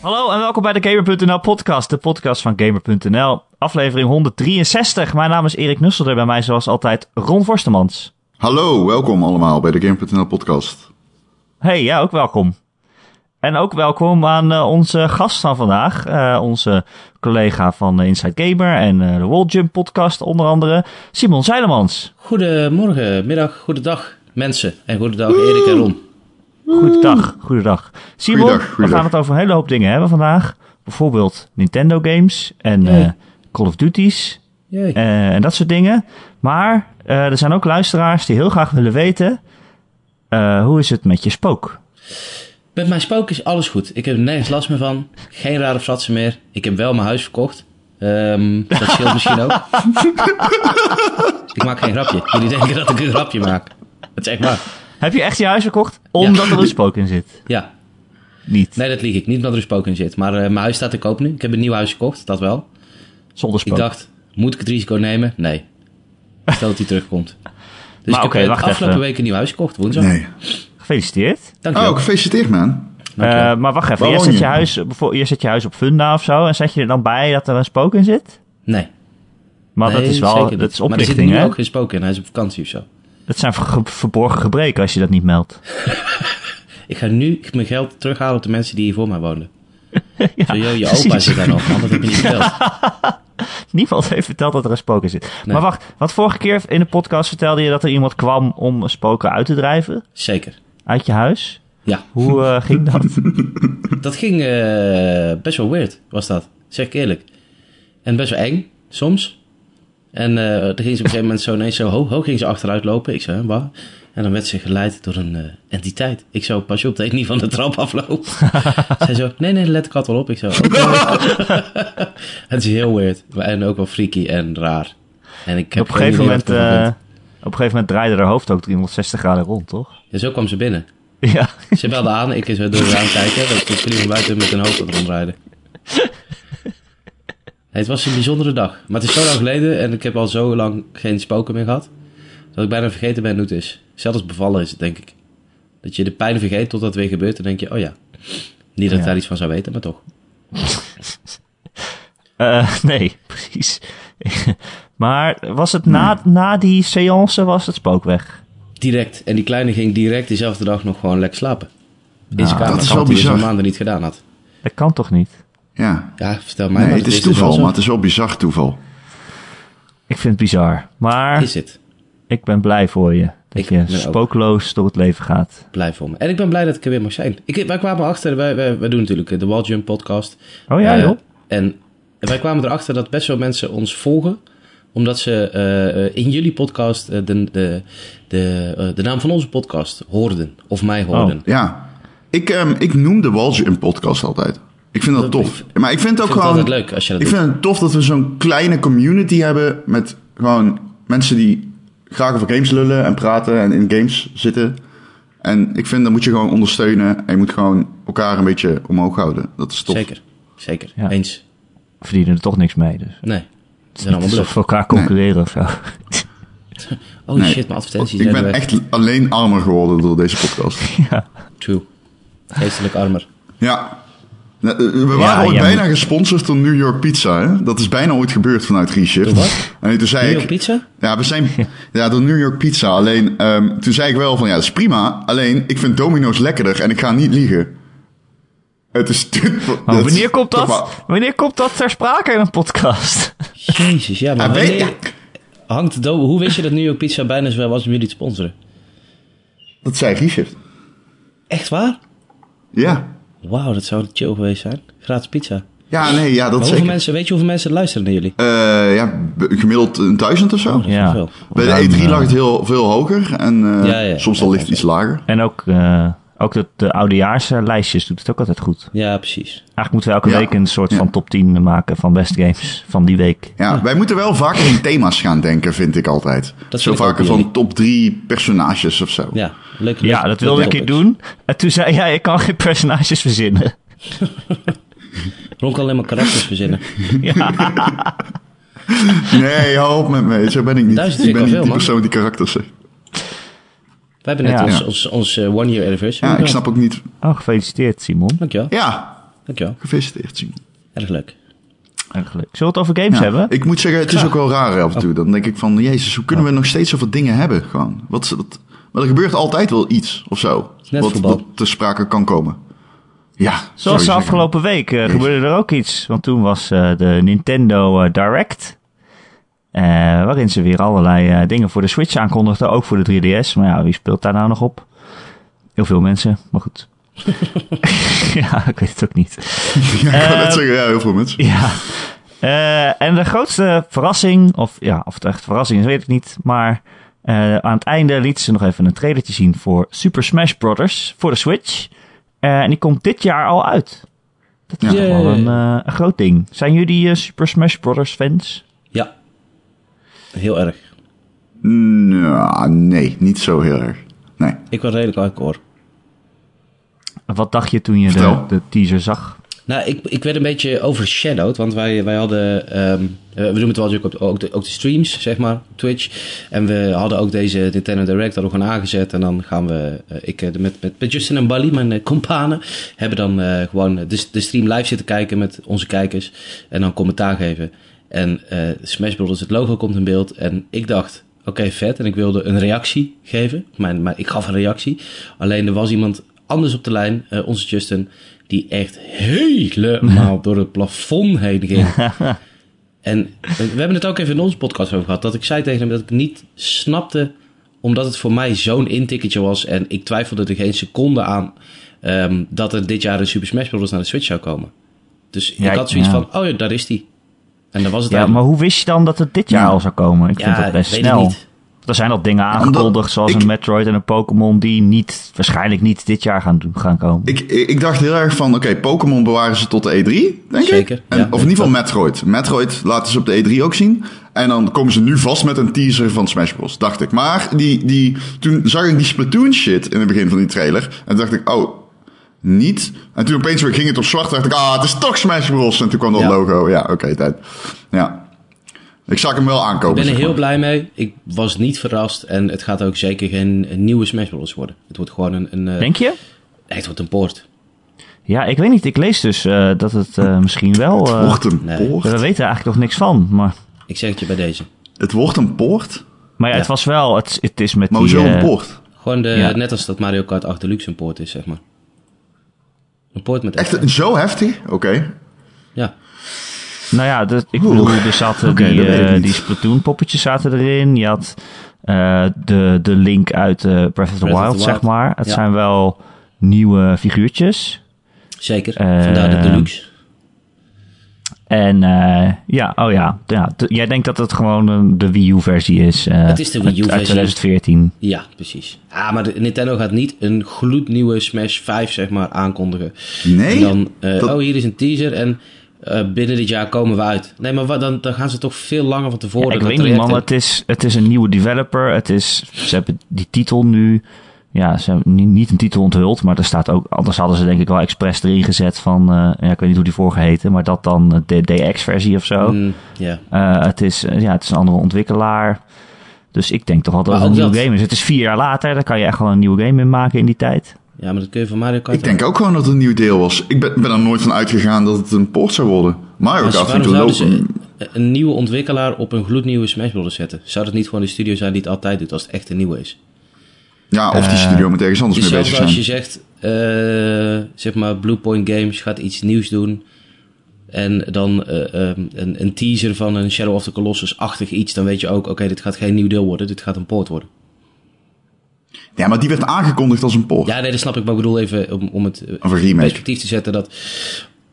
Hallo en welkom bij de Gamer.nl podcast, de podcast van Gamer.nl. Aflevering 163. Mijn naam is Erik Nusselder, bij mij zoals altijd Ron Forstemans. Hallo, welkom allemaal bij de Game.nl podcast. Hey, ja, ook welkom. En ook welkom aan uh, onze gast van vandaag, uh, onze collega van Inside Gamer en uh, de Walljump podcast onder andere, Simon Zeilemans. Goedemorgen, middag, goedendag mensen en goedendag Erik en Ron. Goedendag, goedendag. Simon, goeiedag. we gaan het over een hele hoop dingen hebben vandaag. Bijvoorbeeld Nintendo games en eh, Call of Duties eh, en dat soort dingen. Maar eh, er zijn ook luisteraars die heel graag willen weten, eh, hoe is het met je spook? Met mijn spook is alles goed. Ik heb er nergens last meer van. Geen rare fratsen meer. Ik heb wel mijn huis verkocht. Ehm, dat scheelt misschien ook. ik maak geen grapje. Jullie denken dat ik een grapje maak. Het is echt waar. Heb je echt je huis verkocht omdat er een spook in zit? Ja. Niet. Nee, dat lieg ik. Niet omdat er een spook in zit. Maar eh, mijn huis staat te koop nu. Ik heb een nieuw huis gekocht. Dat wel. Zonder Ik spook. dacht, moet ik het risico nemen? Nee. Stel dat hij terugkomt. Dus Maar ik oké, heb wacht afgelopen even. week een nieuw huis gekocht. Woensdag. Nee. Gefeliciteerd. Dankjewel. Oh, gefeliciteerd man. Eh, maar wacht even, je zet je? je, huis, je zet je huis op Funda of zo en zet je er dan bij dat er een spook in zit? nee. Maar dat is wel, zeker dat is Maar er zit oplichting nu hè? ook geen spook in. Hij is op vakantie of zo. Dat zijn ver- verborgen gebreken als je dat niet meldt. Ik ga nu mijn geld terughalen op de mensen die hier voor mij woonden. ja, Zo, joh, je opa zit daar nog, man. Dat heb je niet verteld. Niemand heeft verteld dat er een spook in zit. Nee. Maar wacht, wat vorige keer in de podcast vertelde je dat er iemand kwam om spoken uit te drijven Zeker. uit je huis. Ja, Hoe eh, ging dat? dat ging eh, best wel weird, was dat. Zeg ik eerlijk. En best wel eng, soms. En dan ging ze op een gegeven moment zo ineens zo hoog, hoog ging ze achteruit lopen. Ik zei, wat? En dan werd ze geleid door een eh, entiteit. Ik zo, pas je op dat ik niet van de trap afloop. Zij zo, nee, nee, let ik had wel op. Ik zo, oké. Het is heel weird. En ook wel freaky en raar. En ik heb op, een gegeven moment, eh, op een gegeven moment draaide haar hoofd ook 360 graden rond, toch? Ja, zo kwam ze binnen. Ja. Ze belde aan, ik eens door raam kijken. Dat ik jullie van buiten met een hoofd het rondrijden. Het was een bijzondere dag. Maar het is zo lang geleden en ik heb al zo lang geen spoken meer gehad. Dat ik bijna vergeten ben hoe het is. Zelfs bevallen is het, denk ik. Dat je de pijn vergeet totdat het weer gebeurt. En denk je, oh ja. Niet dat ik Ja. daar iets van zou weten, maar toch. Eh, nee, precies. maar was het na, na die seance was het spook weg? Direct. En die kleine ging direct diezelfde dag nog gewoon lekker slapen. In Nou, zijn kamer. dat is wel Wat hij dus bizar. een maanden niet gedaan had. Dat kan toch niet? Ja. Ja, vertel mij Nee, maar. het is toeval, maar het is wel bizar toeval. Ik vind het bizar. Maar Is het. ik ben blij voor je. Dat Ik je spookloos door het leven gaat. blij voor me. En ik ben blij dat ik er weer mag zijn. Ik, wij kwamen achter, wij, wij, wij doen natuurlijk de Walljump podcast. Oh ja, Eh, joh. En wij kwamen erachter dat best wel mensen ons volgen. Omdat ze eh, in jullie podcast eh, de, de, de, de naam van onze podcast hoorden. Of mij hoorden. Ja. Ik, ehm, ik noem de Walsh in podcast altijd. Ik vind dat Dat- tof. Maar ik vind het ook vind gewoon... leuk als je dat Ik doet. vind het tof dat we zo'n kleine community hebben met gewoon mensen die graag over games lullen en praten en in games zitten. En ik vind dat moet je gewoon ondersteunen en je moet gewoon elkaar een beetje omhoog houden. Dat is tof. Zeker. Zeker. Ja. Eens. We verdienen er toch niks mee. Dus. Nee. Het zijn allemaal we elkaar concurreren of zo. Oh Nee. shit, mijn advertenties Ik ben weg. echt alleen armer geworden door deze podcast. ja. True. Geestelijk armer. Ja. Nou, eh, We waren ooit bijna gesponsord door New York Pizza. Hè? Dat is bijna ooit gebeurd vanuit Reshift. Wat? En toen zei New ik... York Pizza? Ja, we zijn... Ja, door New York Pizza. Alleen, ehm, toen zei ik wel van... Ja, dat is prima. Alleen, ik vind Domino's lekkerder en ik ga niet liegen. Het is... Is wanneer komt dat, wanneer komt dat ter sprake in een podcast? Jezus, ja, maar Ja, weet- wanneer- hangt do- Hoe wist je dat New York Pizza bijna zowel was om jullie te sponsoren? Dat zei Reshift. Echt waar? Ja. Wauw, dat zou chill geweest zijn. Gratis pizza. Ja, nee, ja, dat hoeveel zeker. mensen, weet je hoeveel mensen luisteren naar jullie? Eh, ja, gemiddeld een duizend of zo. Oh, Ja. veel. Bij de Dan, E3 eh, lag het heel veel hoger. En eh, Ja, ja. soms Ja, al ligt het ja. iets lager. En ook, eh, ook de, de oudejaarslijstjes doet het ook altijd goed. Ja, precies. Eigenlijk moeten we elke Ja. week een soort Ja. van top 10 maken van best games van die week. Ja, wij moeten wel vaker in thema's gaan denken, vind ik altijd. Dat zo vaker van top drie personages of zo. Ja, leuk. Ja, dat wilde ik een keer doen. En toen zei jij, ik kan geen personages verzinnen. Ron kan alleen maar karakters verzinnen. Nee, hou op met me. Zo ben ik niet. Duizend ik ben niet die man. persoon die karakters zegt. Wij hebben net Ja. ons, ons, ons eh, one year anniversary. Ja, ik snap ook niet. Oh, gefeliciteerd Simon. Dankjewel. Ja, Dankjewel. Gefeliciteerd, Simon. Erg leuk. Eigenlijk. Zullen we het over games Ja, hebben? Ik moet zeggen, het is Ja. ook wel raar af en toe. Dan denk ik van, jezus, hoe kunnen we nog steeds zoveel dingen hebben? Gewoon. Wat, wat, maar er gebeurt altijd wel iets of zo. net Wat, wat ter sprake kan komen. Ja, Zoals de afgelopen week eh, gebeurde er ook iets. Want toen was eh, de Nintendo Direct. Eh, waarin ze weer allerlei eh, dingen voor de Switch aankondigden. Ook voor de 3DS. Maar ja, wie speelt daar nou nog op? Heel veel mensen, maar goed. ja, ik weet het ook niet. Ja, ik kan Eh, net zeggen, ja, heel veel mensen. Ja. Eh, en de grootste verrassing, of ja, of het echt verrassing is, weet ik niet. Maar eh, aan het einde lieten ze nog even een trailertje zien voor Super Smash Bros. voor de Switch. Eh, en die komt dit jaar al uit. Dat is toch wel een, eh, een groot ding. Zijn jullie eh, Super Smash Bros. fans? Ja. Heel erg. Nou, nee, niet zo heel erg. Nee. Ik was redelijk hardcore. Wat dacht je toen je de, de teaser zag? Nou, ik, ik werd een beetje overshadowed, want wij, wij hadden, ehm, eh, we doen het wel natuurlijk op ook de, ook de streams, zeg maar, Twitch. En we hadden ook deze Nintendo Direct hadden we gewoon aangezet. En dan gaan we, eh, ik eh, met, met, met Justin en Bali, mijn uh, companen, hebben dan eh, gewoon de, de stream live zitten kijken met onze kijkers. En dan commentaar geven. En eh Smash Bros. het logo komt in beeld. En ik dacht, oké, vet. En ik wilde een reactie geven. Maar, maar ik gaf een reactie. Alleen er was iemand anders op de lijn, eh, onze Justin, die echt helemaal door het plafond heen ging. en we hebben het ook even in onze podcast over gehad. Dat ik zei tegen hem dat ik niet snapte, omdat het voor mij zo'n intikketje was. En ik twijfelde er geen seconde aan ehm, dat er dit jaar een Super Smash Bros. naar de Switch zou komen. Dus Ja, ik had zoiets ja. van, oh ja, daar is die. En dat was het Ja, maar hoe wist je dan dat het dit jaar Ja. al zou komen? Ik vind dat best snel. Er zijn al dingen aangekondigd, zoals ik- een Metroid en een Pokémon, die niet, waarschijnlijk niet dit jaar gaan, gaan komen. Ik, ik dacht heel erg van, oké, Pokémon bewaren ze tot de E3, denk Zeker, ik. En, ja. of in ieder geval Metroid. Metroid laten ze op de E3 ook zien. En dan komen ze nu vast met een teaser van Smash Bros, dacht ik. Maar die, die, toen zag ik die Splatoon shit in het begin van die trailer. En toen dacht ik, oh, niet. En toen opeens weer ging het op zwart, dacht ik, ah, het is toch Smash Bros. En toen kwam dat Ja. logo. Ja, oké, tijd. Ja. Ik zag hem wel aankomen. Ik ben er zeg heel maar. blij mee. Ik was niet verrast. En het gaat ook zeker geen een nieuwe Smash Bros. worden. Het wordt gewoon een... een eh, Denk je? Het wordt een poort. Ja, ik weet niet. Ik lees dus eh, dat het eh, misschien wel... Het eh, wordt een nee. poort. we weten er eigenlijk nog niks van. Maar, Ik zeg het je bij deze. Het wordt een poort? maar ja, Ja. het was wel... Het, het is met Maar die... hoezo een eh, poort? Gewoon de, Ja. net als dat Mario Kart 8 Deluxe een poort is, zeg maar. Een poort met Echt zo heftig? Oké. Ja. Nou ja, de, ik Oeh. bedoel, er zaten die, dat ik eh, niet. die Splatoon poppetjes zaten erin. Je had eh, de, de link uit eh, Breath of the of Wild, zeg maar. Het Ja. zijn wel nieuwe figuurtjes. Zeker. Vandaar de Deluxe. En eh, ja, oh ja, ja jij denkt dat het gewoon een, de Wii U-versie is. eh, Het is de Wii uit- Uit U-versie. 2014. Ja, precies. Ah, maar de, Nintendo gaat niet een gloednieuwe Smash 5, zeg maar, aankondigen. Nee? En dan, eh, Dat- oh, hier is een teaser en eh, binnen dit jaar komen we uit. Nee, maar wat, dan, dan gaan ze toch veel langer van tevoren. Ja, ik dat weet niet, man. Het is, het is een nieuwe developer. Het is, ze hebben die titel nu. Ja, ze hebben niet, een titel onthuld, maar er staat ook. Anders hadden ze denk ik wel expres erin gezet van. eh, ja, ik weet niet hoe die vorige heette, maar dat dan eh, de DX-versie of zo. Mm, ja. Eh, het, is, ja, het is een andere ontwikkelaar. Dus ik denk toch wel dat het een nieuwe game is. Het is vier jaar later, daar kan je echt wel een nieuwe game in maken in die tijd. ja, maar dat kun je van Mario Kart Ik denk ook gewoon dat het een nieuw deel was. Ik ben, ben er nooit van uitgegaan dat het een port zou worden. Mario Maar Kart vind ik lopen. ze een nieuwe ontwikkelaar op een gloednieuwe Smash Bros. zetten? Zou dat niet gewoon de studio zijn die het altijd doet als het echt een nieuwe is? Ja, of die Eh, studio moet ergens anders mee bezig als zijn. je zegt, eh, zeg maar, Bluepoint Games gaat iets nieuws doen. En dan eh, ehm, een, een teaser van een Shadow of the Colossus-achtig iets. Dan weet je ook, oké, dit gaat geen nieuw deel worden. Dit gaat een port worden. Ja, maar die werd aangekondigd als een port. Ja, nee, dat snap ik. Maar ik bedoel even om, om het in perspectief te zetten dat...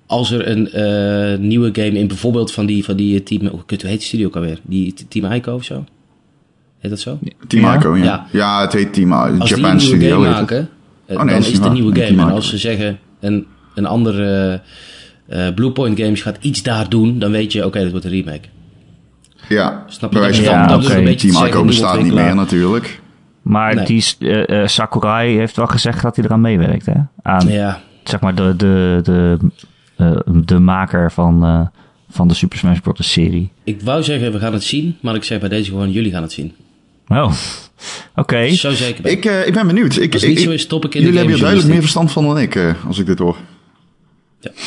Als er een nieuwe game in bijvoorbeeld van die, van die team... Hoe heet die studio ook alweer? Die Team Ico of zo? Heet dat zo? Team Ja? Ico, ja. ja. Ja. het heet Team I- Als Japan die een nieuwe Studio. game heet het. maken, eh, Oh, nee, dan dat is het een nieuwe game. En Ico. als ze zeggen, een, een andere eh Bluepoint Games gaat iets daar doen, dan weet je, oké, dat wordt een remake. Ja, Snap je? van ja, dat te Team Ico bestaat niet meer natuurlijk. Maar Nee. die eh, eh, Sakurai heeft wel gezegd dat hij eraan meewerkt, hè? Aan, Ja, zeg maar, de, de, de, eh, de maker van, eh, van de Super Smash Bros. serie. ik wou zeggen, we gaan het zien, maar ik zeg bij deze gewoon, jullie gaan het zien. Oh, oké. Zo zeker ben ik. Eh, ik ben benieuwd. Ik, Als het niet ik- zo is, stop ik in de jullie hebben hier duidelijk meer verstand van dan ik, eh, als ik dit hoor.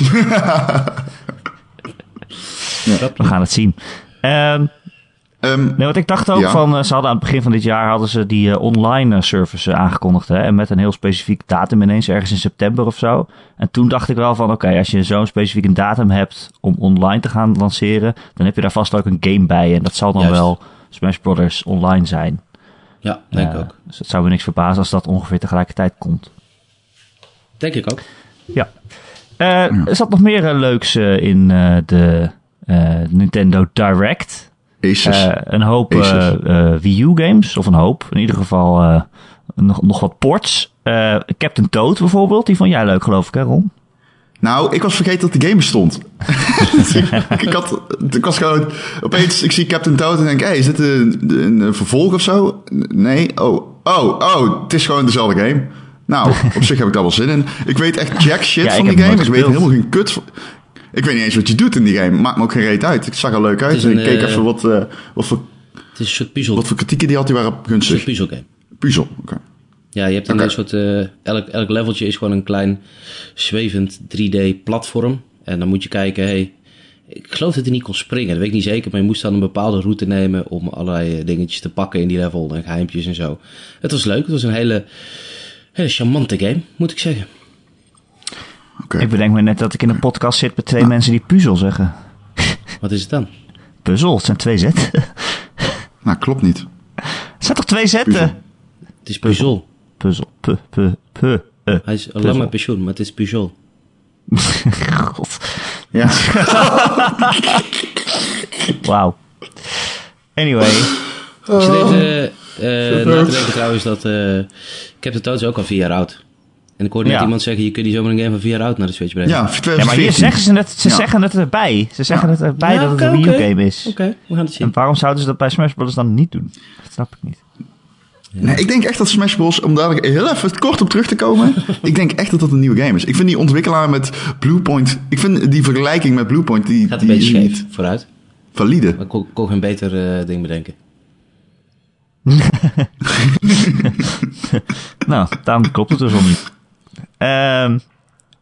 We gaan het zien. Ehm, Ehm, nee, wat ik dacht ook Ja. van, eh, ze hadden aan het begin van dit jaar hadden ze die online service eh, aangekondigd. Hè, en met een heel specifiek datum ineens, ergens in september of zo. En toen dacht ik wel van, oké, als je zo'n specifieke datum hebt om online te gaan lanceren, dan heb je daar vast ook een game bij. En dat zal dan Juist. wel Smash Brothers online zijn. Ja, denk ik Eh, ook. Dus het zou me niks verbazen als dat ongeveer tegelijkertijd komt. Denk ik ook. Ja. Eh, Er zat nog meer eh, leuks in eh, de eh, Nintendo Direct. Eh, een hoop Wii U games, of een hoop. In ieder geval eh, nog, nog wat ports. Eh, Captain Toad bijvoorbeeld, die vond jij leuk geloof ik hè Ron? Nou, ik was vergeten dat de game bestond. ik, had, ik was gewoon... Opeens, ik zie Captain Toad en denk... Hé, hey, is dit een, een, een vervolg of zo? Nee? Oh, oh, oh. Het is gewoon dezelfde game. Nou, op zich heb ik daar wel zin in. Ik weet echt jack shit Ja, ik van die game. Ik weet helemaal geen kut van... Ik weet niet eens wat je doet in die game. Maakt me ook geen reet uit. Het zag er leuk uit. is En een, ik keek eh, even wat, eh, wat, voor, Het is een soort puzzel, wat voor kritieken die had. Die waren een soort gunstig. puzzelgame. Puzzel, oké. Ja, je hebt een Oké. soort... eh, elk, elk leveltje is gewoon een klein zwevend 3D-platform. En dan moet je kijken, hey, ik geloof dat hij niet kon springen. Dat weet ik niet zeker, maar je moest dan een bepaalde route nemen om allerlei eh, dingetjes te pakken in die level en geheimpjes en zo. Het was leuk, het was een hele, hele charmante game, moet ik zeggen. Oké. Ik bedenk me net dat ik in een podcast zit met twee mensen die puzzel zeggen. Wat is het dan? Puzzel, het zijn twee zetten. Nou, klopt niet. Het zijn toch twee zetten? Het is puzzel. Puzzel, pu, pu, pu. eh. Hij is al Puzzel. lang met pensioen, maar het is puzzel. God, Ja. wauw. Anyway, Ik zit even eh, na te denken trouwens dat... eh Captain Toad is ook al vier jaar oud. En ik hoorde net Ja. iemand zeggen, je kunt niet zomaar een game van vier jaar oud naar de Switch brengen. Ja, ja, 2014. maar hier zeggen ze het, ze Ja. zeggen het erbij. Ze zeggen Ja. het erbij Ja, dat het een Wii. U game is. Oké, we gaan het zien. En waarom zouden ze dat bij Smash Bros. dan niet doen? Dat snap ik niet. Nee, ik denk echt dat Smash Bros. om daar heel even kort op terug te komen. ik denk echt dat dat een nieuwe game is. Ik vind die ontwikkelaar met Bluepoint. Ik vind die vergelijking met Bluepoint. Die, Gaat een die beetje scheef, niet vooruit. valide. Maar ik kon, kon geen beter eh, ding bedenken. Nou, daarom klopt het dus al niet. Ehm,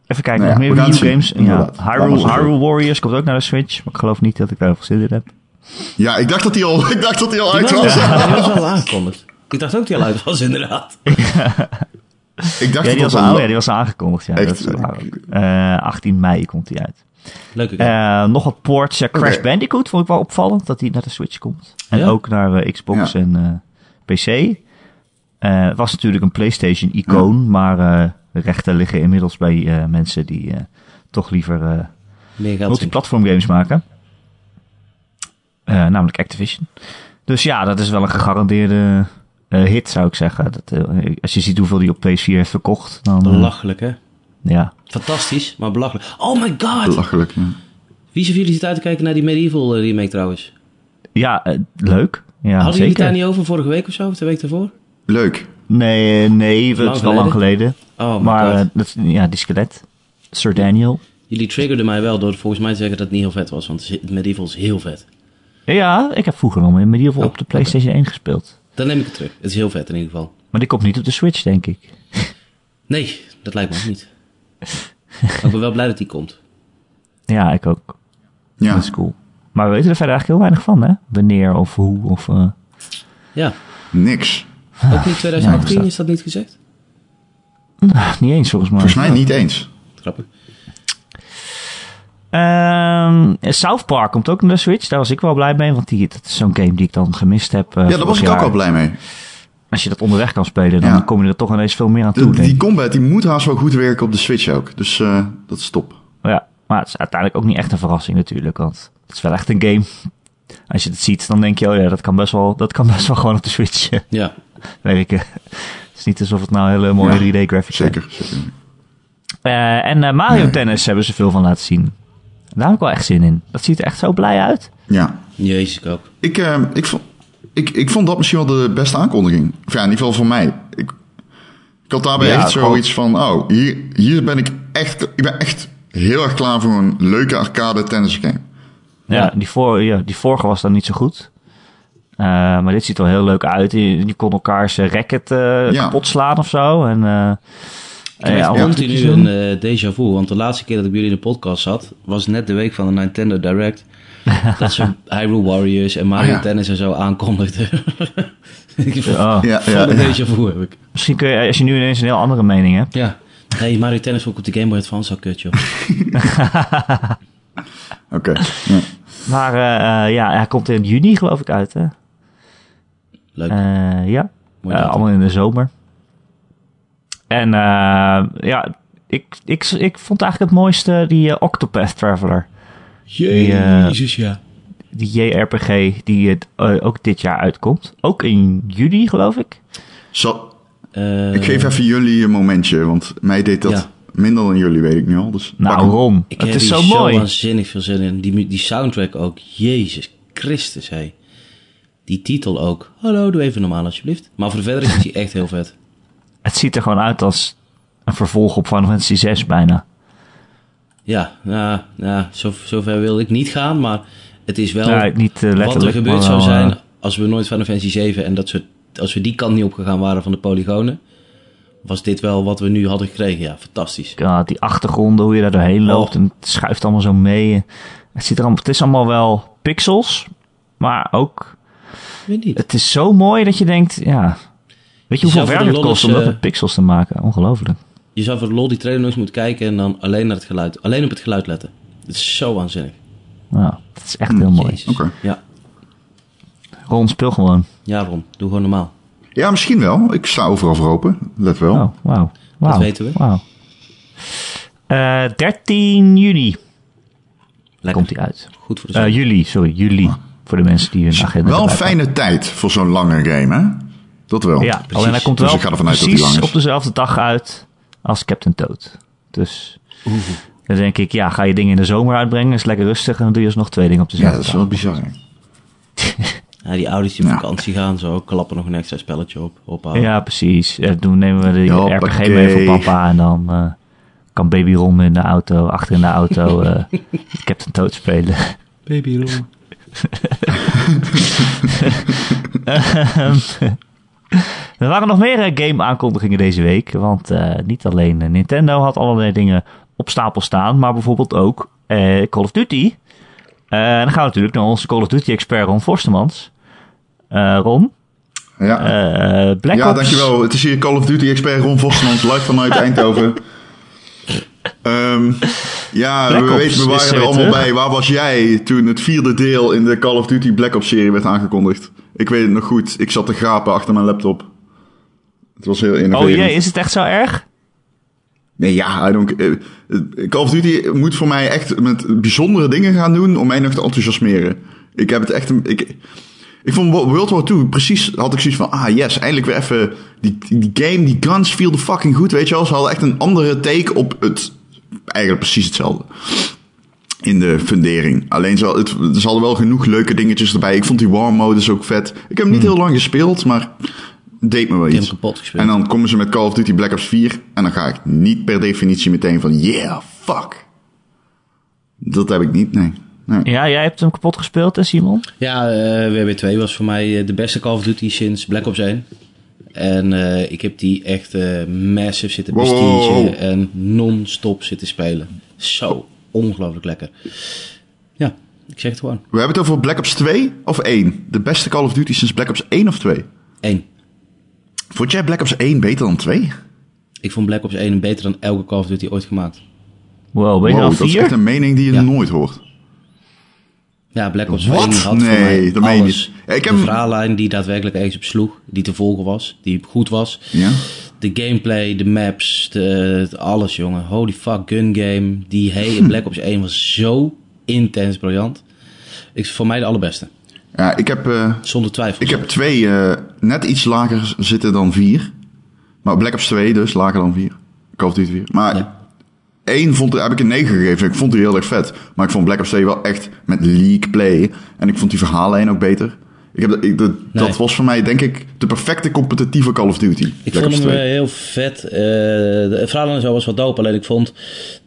even kijken, Nou nog ja, meer zien, games. Ja, Hyrule. Hyrule Warriors komt ook naar de Switch. Maar ik geloof niet dat ik daar veel zin in heb. Ja, ik dacht dat die al, ik dacht dat die al uit was. was, die was wel aangekondigd. Ik dacht ook die al uit was, inderdaad. Ik dacht Ja, dat die was, dat al, ja, die was aangekondigd. Ja, Echt? dat is waar ook. Eh, 18 mei komt die uit. Leuke game. Eh, nog wat ports. Ja, Crash. Bandicoot vond ik wel opvallend dat die naar de Switch komt. En Ja? ook naar eh, Xbox Ja. en eh, PC. Eh, het was natuurlijk een PlayStation-icoon, maar eh, de rechten liggen inmiddels bij eh, mensen die eh, toch liever eh, multiplatform games maken. Eh, namelijk Activision. Dus ja, dat is wel een gegarandeerde eh, hit, zou ik zeggen. Dat, eh, als je ziet hoeveel die op PS4 heeft verkocht, dan eh, Belachelijk, hè? ja. Fantastisch, maar belachelijk. Oh my god! Belachelijk, ja. Wie zijn jullie zit uit te kijken naar die Medieval remake trouwens? Ja, leuk. Ja, Hadden jullie het zeker. daar niet over vorige week of zo? Of de week daarvoor? Leuk. Nee, nee, dat Lang is wel lang geleden. Oh my maar god. dat, ja, die skelet. Sir Daniel. Jullie triggerden mij wel door volgens mij te zeggen dat het niet heel vet was. Want Medieval is heel vet. Ja, ik heb vroeger nog in medieval Oh, op de PlayStation 1 gespeeld. Dan neem ik het terug. Het is heel vet in ieder geval. Maar die komt niet op de Switch, denk ik. Nee, dat lijkt me ook niet. Maar ik ben wel blij dat die komt. Ja, ik ook. Ja. Dat is cool. Maar we weten er verder eigenlijk heel weinig van, hè? Wanneer of hoe of... eh, Ja, Niks. ook niet 2018 Ja, is dat niet gezegd? niet eens, volgens mij. Volgens mij niet eens. Grappig. Ehm, South Park komt ook naar de Switch. Daar was ik wel blij mee, want die, dat is zo'n game die ik dan gemist heb. eh, Ja, daar was ik ook wel blij mee. Als je dat onderweg kan spelen, dan Ja. kom je er toch ineens veel meer aan toe. De- die combat die moet haast wel goed werken op de Switch ook. Dus eh, dat is top. Ja, maar het is uiteindelijk ook niet echt een verrassing natuurlijk, want het is wel echt een game. Als je het ziet, dan denk je, oh ja, dat kan best wel, dat kan best wel gewoon op de Switch eh, Ja, werken. Het is niet alsof het nou hele mooie Ja, 3D-graphics zijn. Zeker. zeker. Eh, en Mario Nee. Tennis hebben ze veel van laten zien. Daar heb ik wel echt zin in. Dat ziet er echt zo blij uit. Ja. jezus ik ook. Ik, eh, ik, vond, ik, ik vond dat misschien wel de beste aankondiging. Of ja, in ieder geval voor mij. Ik, ik had daarbij Ja, echt gewoon- zoiets van... Oh, hier, hier ben ik echt... Ik ben echt heel erg klaar voor een leuke arcade tennis game. Ja, Ja. Die, voor, ja, die vorige was dan niet zo goed. Eh, maar dit ziet er wel heel leuk uit. Je, je kon elkaars eh, racket eh, Ja. kapot slaan of zo. En, Ik heb Ja, ja. continu een eh déjà vu. Want de laatste keer dat ik bij jullie in de podcast zat, was net de week van de Nintendo Direct. dat ze Hyrule Warriors en Mario Oh, ja. Tennis en zo aankondigden. Ik heb Ja. Ja, Van ja, ja. déjà vu heb ik. Misschien kun je, als je nu ineens een heel andere mening hebt. Ja. Hey, Mario Tennis vond ik op de Game Boy Advance al kut, joh. Oké. Ja. Maar eh, eh, ja, hij komt in juni geloof ik uit. Hè? Leuk. Eh, ja, Eh, allemaal in de zomer. En eh, ja, ik, ik, ik vond eigenlijk het mooiste die eh, Octopath Traveler. Jezus, ja. Die JRPG die het, eh, ook dit jaar uitkomt. Ook in juli geloof ik. Eh, ik geef even jullie een momentje, want mij deed dat Ja. minder dan jullie, weet ik nu al. Dus Nou. Ron, Ik het heb is zo mooi. waanzinnig veel zin in. Die, die soundtrack ook. Jezus Christus, hé. Die titel ook. Hallo, doe even normaal alsjeblieft. Maar voor de verder is die echt heel vet. Het ziet er gewoon uit als een vervolg op Final Fantasy 6 bijna. Ja, nou, nou zo, zover wil ik niet gaan, maar het is wel niet eh, wat er gebeurd zou wel, zijn eh, als we nooit Final Fantasy 7 en dat soort, als we die kant niet opgegaan waren van de polygonen, was dit wel wat we nu hadden gekregen. Ja, fantastisch. ja, die achtergronden, hoe je daar doorheen loopt. Oh. En het schuift allemaal zo mee. Het, ziet er allemaal, het is allemaal wel pixels. Maar ook, Weet niet. het is zo mooi dat je denkt, ja... Weet je hoeveel zou voor werk het kost om dat eh, met pixels te maken? Ongelooflijk. Je zou voor de lol die trailer nog eens moeten kijken en dan alleen naar het geluid, alleen op het geluid letten. Het is zo waanzinnig. Nou, het is echt heel mooi. Oké. Ja. Ron, speel gewoon. ja, Ron, doe gewoon normaal. Ja, misschien wel. Ik sta overal voor open. Let wel. Oh, wauw. Wauw. weten we. Wauw. Eh, 13 juni Lekker. komt hij uit. Goed voor de Eh, zon. juli, sorry, juli. Voor de mensen die hun agenda Wel een fijne tijd voor zo'n lange game, hè? Dat wel. Ja, alleen hij komt Dus wel ik ga ervan uit dat hij precies op dezelfde dag uit als Captain Toad. Dus dan denk ik, ja, ga je dingen in de zomer uitbrengen, is lekker rustig en dan doe je dus nog twee dingen op Ja, dezelfde dat is dag. wel bizar. Ja, die ouders die op Ja. vakantie gaan, zo klappen nog een extra spelletje op. Ophouden. Ja, precies. Ja, doen nemen we de Ja, RPG hoppakee. mee voor papa en dan eh, kan Baby Ron in de auto, achter in de auto, eh Captain Toad spelen. Baby Ron. Er waren nog meer eh, game-aankondigingen deze week. Want eh, niet alleen Nintendo had allerlei dingen op stapel staan. Maar bijvoorbeeld ook eh, Call of Duty. Dan gaan we natuurlijk naar onze Call of Duty-expert Ron Forstemans. Ron, Ja, Black ja Ops... dankjewel. Het is hier Call of Duty expert Ron Vosmans, live vanuit Eindhoven. Ehm, ja, Black we, Ops weten, we waren er allemaal terug. bij. Waar was jij toen het vierde deel in de Call of Duty Black Ops serie werd aangekondigd? Ik weet het nog goed. Ik zat te gapen achter mijn laptop. Het was heel Oh innoverend. jee, is het echt zo erg? Nee, ja, I don't, eh, Call of Duty moet voor mij echt met bijzondere dingen gaan doen om mij nog te enthousiasmeren. Ik heb het echt ik, ik vond Wo- World War II precies, had ik zoiets van, ah yes, eindelijk weer even, die, die game, die guns feelden fucking goed, weet je wel. Ze hadden echt een andere take op het, eigenlijk precies hetzelfde. In de fundering. Alleen ze, het, hadden wel genoeg leuke dingetjes erbij. Ik vond die war modus ook vet. Ik heb hem niet heel lang gespeeld, maar deed me wel iets. hem kapot gespeeld. En dan komen ze met Call of Duty Black Ops 4. En dan ga ik niet per definitie meteen van, yeah, fuck. Dat heb ik niet, nee. nee. Ja, jij hebt hem kapot gespeeld, hè Simon? Ja, eh WW2 was voor mij eh, de beste Call of Duty sinds Black Ops 1. En eh, ik heb die echt eh, massive zitten bestiegen wow. en non-stop zitten spelen. Zo ongelooflijk lekker. Ja, ik zeg het gewoon. We hebben het over Black Ops 2 of 1? De beste Call of Duty sinds Black Ops 1 of 2? Eén. Vond jij Black Ops 1 beter dan 2? Ik vond Black Ops 1 beter dan elke Call of Duty ooit gemaakt. Wow, ben je Wow, al dat is echt een mening die je Ja. nooit hoort. Ja, Black Ops Wat? 1 had voor Nee, mij meen je alles. ik heb de verhaallijn die daadwerkelijk ergens op sloeg, die te volgen was, die goed was. Ja? De gameplay, de maps, de, alles, jongen. Holy fuck, gun game. Die hele Black Ops 1 was zo intens briljant. Ik, voor mij de allerbeste. Ja, ik heb, eh, Zonder twijfel. ik heb 2 eh, net iets lager zitten dan 4. Maar Black Ops 2 dus, lager dan 4. Call of Duty 4. Maar Ja. 1 vond, heb ik een 9 gegeven. Ik vond die heel erg vet. Maar ik vond Black Ops 2 wel echt met leak play. En ik vond die verhaallijn ook beter. Ik heb, dat- ik, dat, Nee. dat was voor mij, denk ik, de perfecte competitieve Call of Duty. Ik Black vond hem 2. eh, heel vet. Eh, de verhaal en zo was wat dope. Alleen ik vond,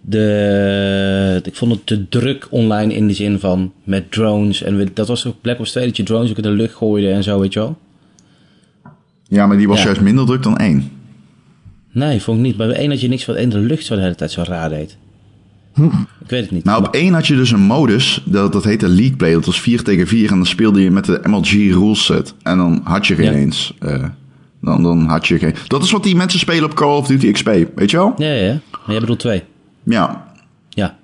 de, ik vond het te druk online in de zin van met drones. En dat was toch Black Ops 2 dat je drones ook in de lucht gooide en zo, weet je wel? Ja, maar die was Ja. juist minder druk dan 1. Nee, vond ik niet. Bij één had je niks van één de lucht zo de hele tijd zo raar deed. Ik weet het niet. Nou, op één had je dus een modus, dat, dat heette League Play. Dat was 4 tegen 4 en dan speelde je met de MLG rules set. En dan had je geen Ja. eens. eh, dan, dan had je geen... Dat is wat die mensen spelen op Call of Duty XP, weet je wel? Ja, ja, ja. Maar jij bedoelt twee. Ja, Ja.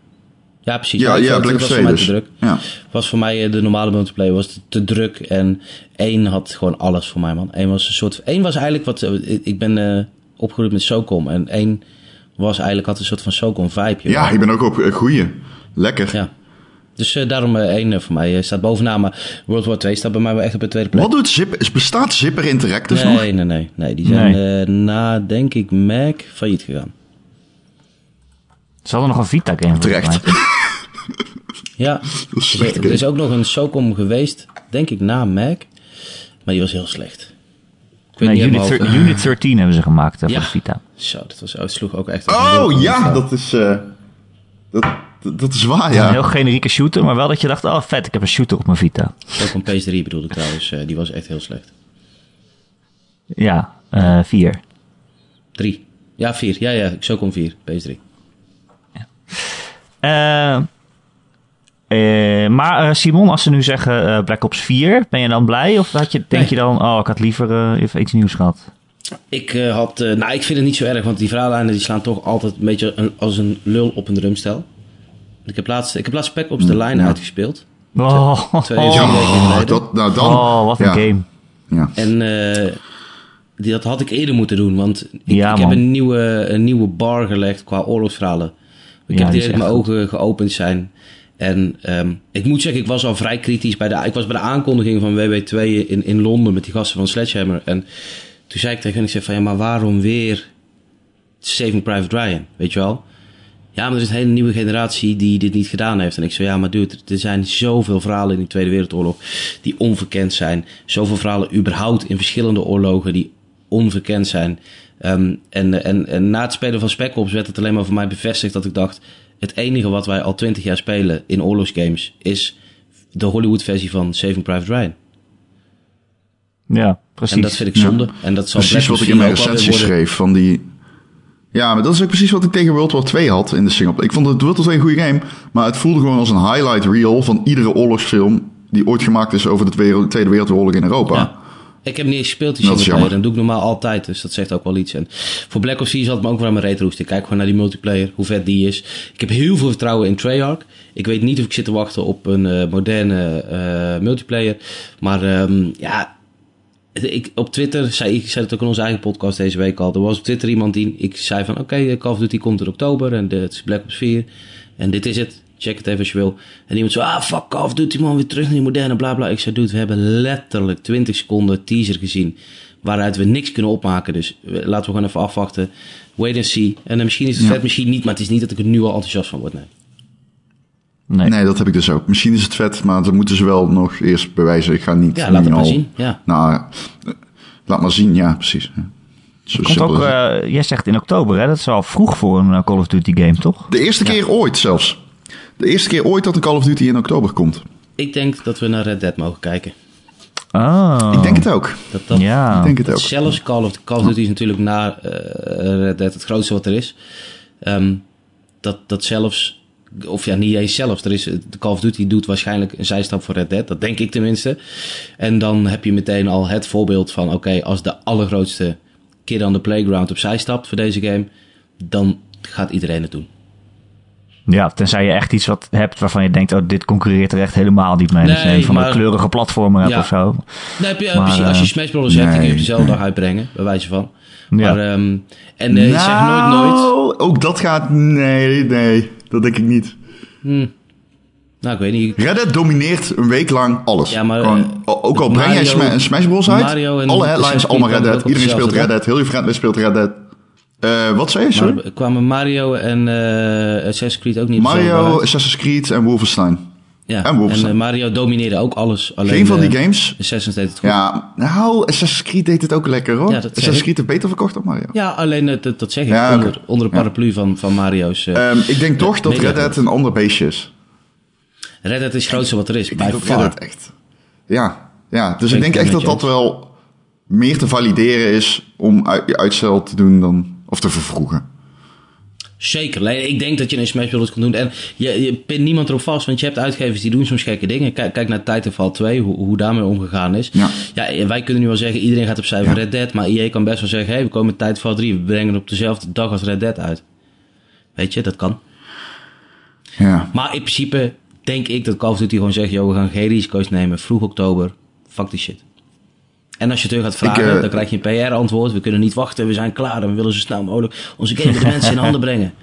Ja, precies. ja, ja vond- Black Ops was 2 voor mij dus. te druk. Ja. Was voor mij eh, de normale multiplayer was te, te druk. En één had gewoon alles voor mij, man. Eén was een soort... één was eigenlijk wat... eh, ik- ben opgegroeid met SOCOM. En één was eigenlijk... had een soort van SOCOM vibe. ja, ik ben ook op uh, goeie. Lekker. Ja. Dus eh, daarom eh, één eh, voor mij eh, staat bovenaan. Maar World War 2 staat bij mij wel echt op de tweede plek. Wat doet Zipper? is- Bestaat Zipper Interactive nog? Nee, nee, nee, nee. Die zijn eh, na, denk ik, Mac failliet gegaan. Ze hadden nog een Vita-game. volgens Terecht. Ja, Dat is slecht. er is ook nog een SOCOM geweest, denk ik, na Mac. Maar die was heel slecht. Nee, Unit, helemaal thir- of- Unit 13 hebben ze gemaakt eh, Ja. voor Vita. Zo, dat was, oh, sloeg ook echt... een Oh ja, dat is... eh, dat, dat, dat is waar, Een ja. heel generieke shooter, maar wel dat je dacht, oh vet, ik heb een shooter op mijn Vita. SOCOM PS3 bedoelde ik trouwens, eh, die was echt heel slecht. Ja, eh vier. Drie. Ja, vier. Ja, ja, SOCOM 4, PS3. Eh, eh, maar eh, Simon, als ze nu zeggen eh, Black Ops 4, ben je dan blij? Of had je, denk Nee. je dan, oh, ik had liever eh, even iets nieuws gehad? Ik eh, had... eh, nou, ik vind het niet zo erg, want die verhaallijnen die slaan toch altijd een beetje een- als een lul op een drumstel. Ik heb laatst, ik heb laatst Spec Ops de Line uitgespeeld. Oh, Twee, oh, Oh, dat, nou dan... oh, wat een ja, game. Ja. En eh, die, dat had ik eerder moeten doen, want ik, Ja, ik heb een nieuwe, een nieuwe bar gelegd qua oorlogsverhalen. Ik Ja, heb dat mijn goed. ogen geopend zijn. En ehm, ik moet zeggen, ik was al vrij kritisch bij de, ik was bij de aankondiging van WW2 in, in Londen met die gasten van Sledgehammer. En toen zei ik tegen hen, ik zei van ja, maar waarom weer Saving Private Ryan, weet je wel? Ja, maar er is een hele nieuwe generatie die dit niet gedaan heeft. En ik zei, ja, maar dude, er zijn zoveel verhalen in de Tweede Wereldoorlog die onverkend zijn. Zoveel verhalen überhaupt in verschillende oorlogen die onverkend zijn. Ehm, en, en, en na het spelen van Spec Ops werd het alleen maar voor mij bevestigd dat ik dacht... het enige wat wij al twintig jaar spelen in oorlogsgames is de Hollywood versie van Saving Private Ryan. Ja, precies. En dat vind ik Ja. zonde. En dat zal Precies wat ik in mijn 4 ook wel weer recensie schreef van die... Ja, maar dat is ook precies wat ik tegen World War 2 had in de single. Ik vond het World War 2 een goede game, maar het voelde gewoon als een highlight reel van iedere oorlogsfilm die ooit gemaakt is over de Tweede- Tweede Wereldoorlog in Europa. Ja. Ik heb niet eens gespeeld die singleplayer. jammer. Dat doe ik normaal altijd, dus dat zegt ook wel iets. En voor Black Ops 4 zat het me ook wel aan mijn retroest. Ik kijk gewoon naar die multiplayer, hoe vet die is. Ik heb heel veel vertrouwen in Treyarch. Ik weet niet of ik zit te wachten op een eh, moderne eh, multiplayer. Maar ehm, ja, ik, op Twitter, zei, ik zei het ook in onze eigen podcast deze week al. Er was op Twitter iemand die, ik zei van oké, Call of Duty komt in oktober en de- het is Black Ops 4. En dit is het. Check het even als je wil. En iemand zo, ah fuck Call of Duty man, weer terug naar die moderne bla bla. Ik zei, dude, we hebben letterlijk 20 seconden teaser gezien. Waaruit we niks kunnen opmaken. Dus eh, laten we gewoon even afwachten. Wait and see. En eh, misschien is het Ja. vet, misschien niet. Maar het is niet dat ik er nu al enthousiast van word. Nee. Nee. Nee, dat heb ik dus ook. Misschien is het vet, maar dat moeten ze wel nog eerst bewijzen. Ik ga niet... Ja, laat het maar zien. Ja. Nou, eh, laat maar zien, ja, precies. Zo Komt ook, eh, jij zegt in oktober, hè? Dat is al vroeg voor een eh, Call of Duty game, toch? De eerste keer ooit zelfs. De eerste keer ooit dat een Call of Duty in oktober komt. Ik denk dat we naar Red Dead mogen kijken. Oh. Ik denk het ook. Dat, dat, Ja. Ik denk het ook. Zelfs Call of, Call of Duty is natuurlijk na Red Dead het grootste wat er is. Ehm, dat, dat zelfs, of ja, niet eens zelfs. Er is, de Call of Duty doet waarschijnlijk een zijstap voor Red Dead. Dat denk ik tenminste. En dan heb je meteen al het voorbeeld van... Oké, als de allergrootste kid on the playground opzij stapt voor deze game... Dan gaat iedereen het doen. Ja, tenzij je echt iets wat hebt waarvan je denkt, oh, dit concurreert er echt helemaal niet mee. je Nee, een van de kleurige platformen hebt Ja. of zo. Nee, heb je, Maar, precies, als je eh, Smash Bros. hebt, die kun je nee, dezelfde nee. uitbrengen. Bij wijze van. Ja. Maar, ehm, en eh, zeg nooit nooit. Nou, Ook dat gaat... Nee, nee. Dat denk ik niet. Nou, ik weet niet. Red Dead domineert een week lang alles. Ja, maar, Gewoon, eh, ook al breng jij Sma- een Smash Bros uit, Mario en alle headlines, allemaal Red Dead. Iedereen speelt Red Dead. Heel je friendlist speelt Red Dead. Eh, wat zei je, sorry? Maar kwamen Mario en eh Assassin's Creed ook niet Mario? Assassin's Creed en Wolfenstein. Ja, en en, Wolfenstein. eh, Mario domineerde ook alles. Alleen, Geen van die eh, games. Assassin's deed het goed. Ja, nou, Assassin's Creed deed het ook lekker hoor. Ja, Assassin's ik. Creed heeft beter verkocht dan Mario. Ja, alleen eh, dat, dat zeg ik. Ja, onder, onder de paraplu van, van Mario's. eh, Ehm, ik denk toch dat Red Dead een ander beestje is. Red Dead is het grootste wat er is. Ik Bij denk dat echt... Ja, ja dus Ben ik denk ik echt dat dat wel meer te valideren is om uit, uitstel te doen dan Of te vervroegen. Zeker. Nee, Ik denk dat je een Smash Bros. kan doen. En je, je pint niemand erop vast, want je hebt uitgevers die doen soms gekke dingen. Kijk, kijk naar Titanfall 2, hoe, hoe daarmee omgegaan is. Ja. ja, wij kunnen nu wel zeggen, iedereen gaat opzij voor Red Dead. Maar EA kan best wel zeggen, hey, we komen met Titanfall 3, we brengen het op dezelfde dag als Red Dead uit. Weet je, dat kan. Ja. Maar in principe denk ik dat Call of Duty gewoon zegt, joh, we gaan geen risico's nemen. Vroeg oktober, fuck die shit. En als je terug gaat vragen, Ik, eh, dan krijg je een PR-antwoord. We kunnen niet wachten, we zijn klaar en we willen zo snel mogelijk onze game de mensen in handen brengen.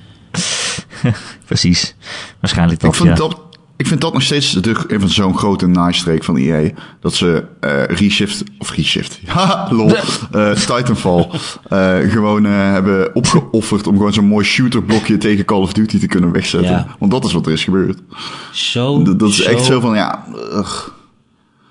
Precies. Waarschijnlijk dat, Ik vind, ja. dat, ik vind dat nog steeds de, een van zo'n grote naaistreek van EA. Dat ze eh reshift, of reshift, haha, lol, eh, Titanfall eh, gewoon eh, hebben opgeofferd om gewoon zo'n mooi shooterblokje tegen Call of Duty te kunnen wegzetten. Ja. Want dat is wat er is gebeurd. Zo, Dat, dat is echt zo van, ja, ugh.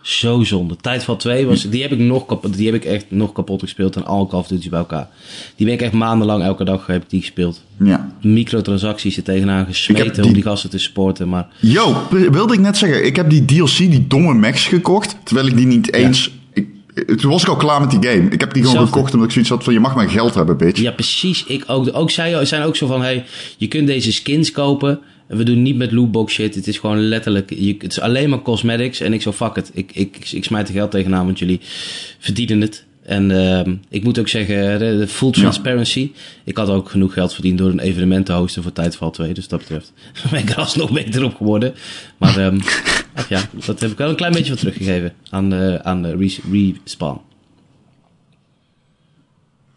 Zo zonde. Tijdval 2 was, die heb ik nog kapot, die heb ik echt nog kapot gespeeld en al Call of Duty bij elkaar. Die ben ik echt maandenlang elke dag heb ik die gespeeld. ja. Microtransacties er tegenaan gesmeten die- om die gasten te supporten, maar Yo, wilde ik net zeggen, ik heb die DLC, die domme Max gekocht, terwijl ik die niet eens... Ik, toen was ik al klaar met die game. Ik heb die gewoon gekocht omdat ik zoiets had van, je mag mijn geld hebben, bitch. ja precies, ik ook. Ook zij zijn ook zo van, hey, je kunt deze skins kopen en we doen niet met lootbox shit. Het is gewoon letterlijk, je, het is alleen maar cosmetics en ik zo fuck it. Ik, ik, ik smijt er geld tegenaan, want jullie verdienen het. En ehm, ik moet ook zeggen, de, de full transparency. Ik had ook genoeg geld verdiend door een evenement te hosten voor Tijdval 2. Dus dat betreft ben ik er alsnog beter op geworden. Maar ehm, ach ja, dat heb ik wel een klein beetje wat teruggegeven aan, eh aan de res- Respawn.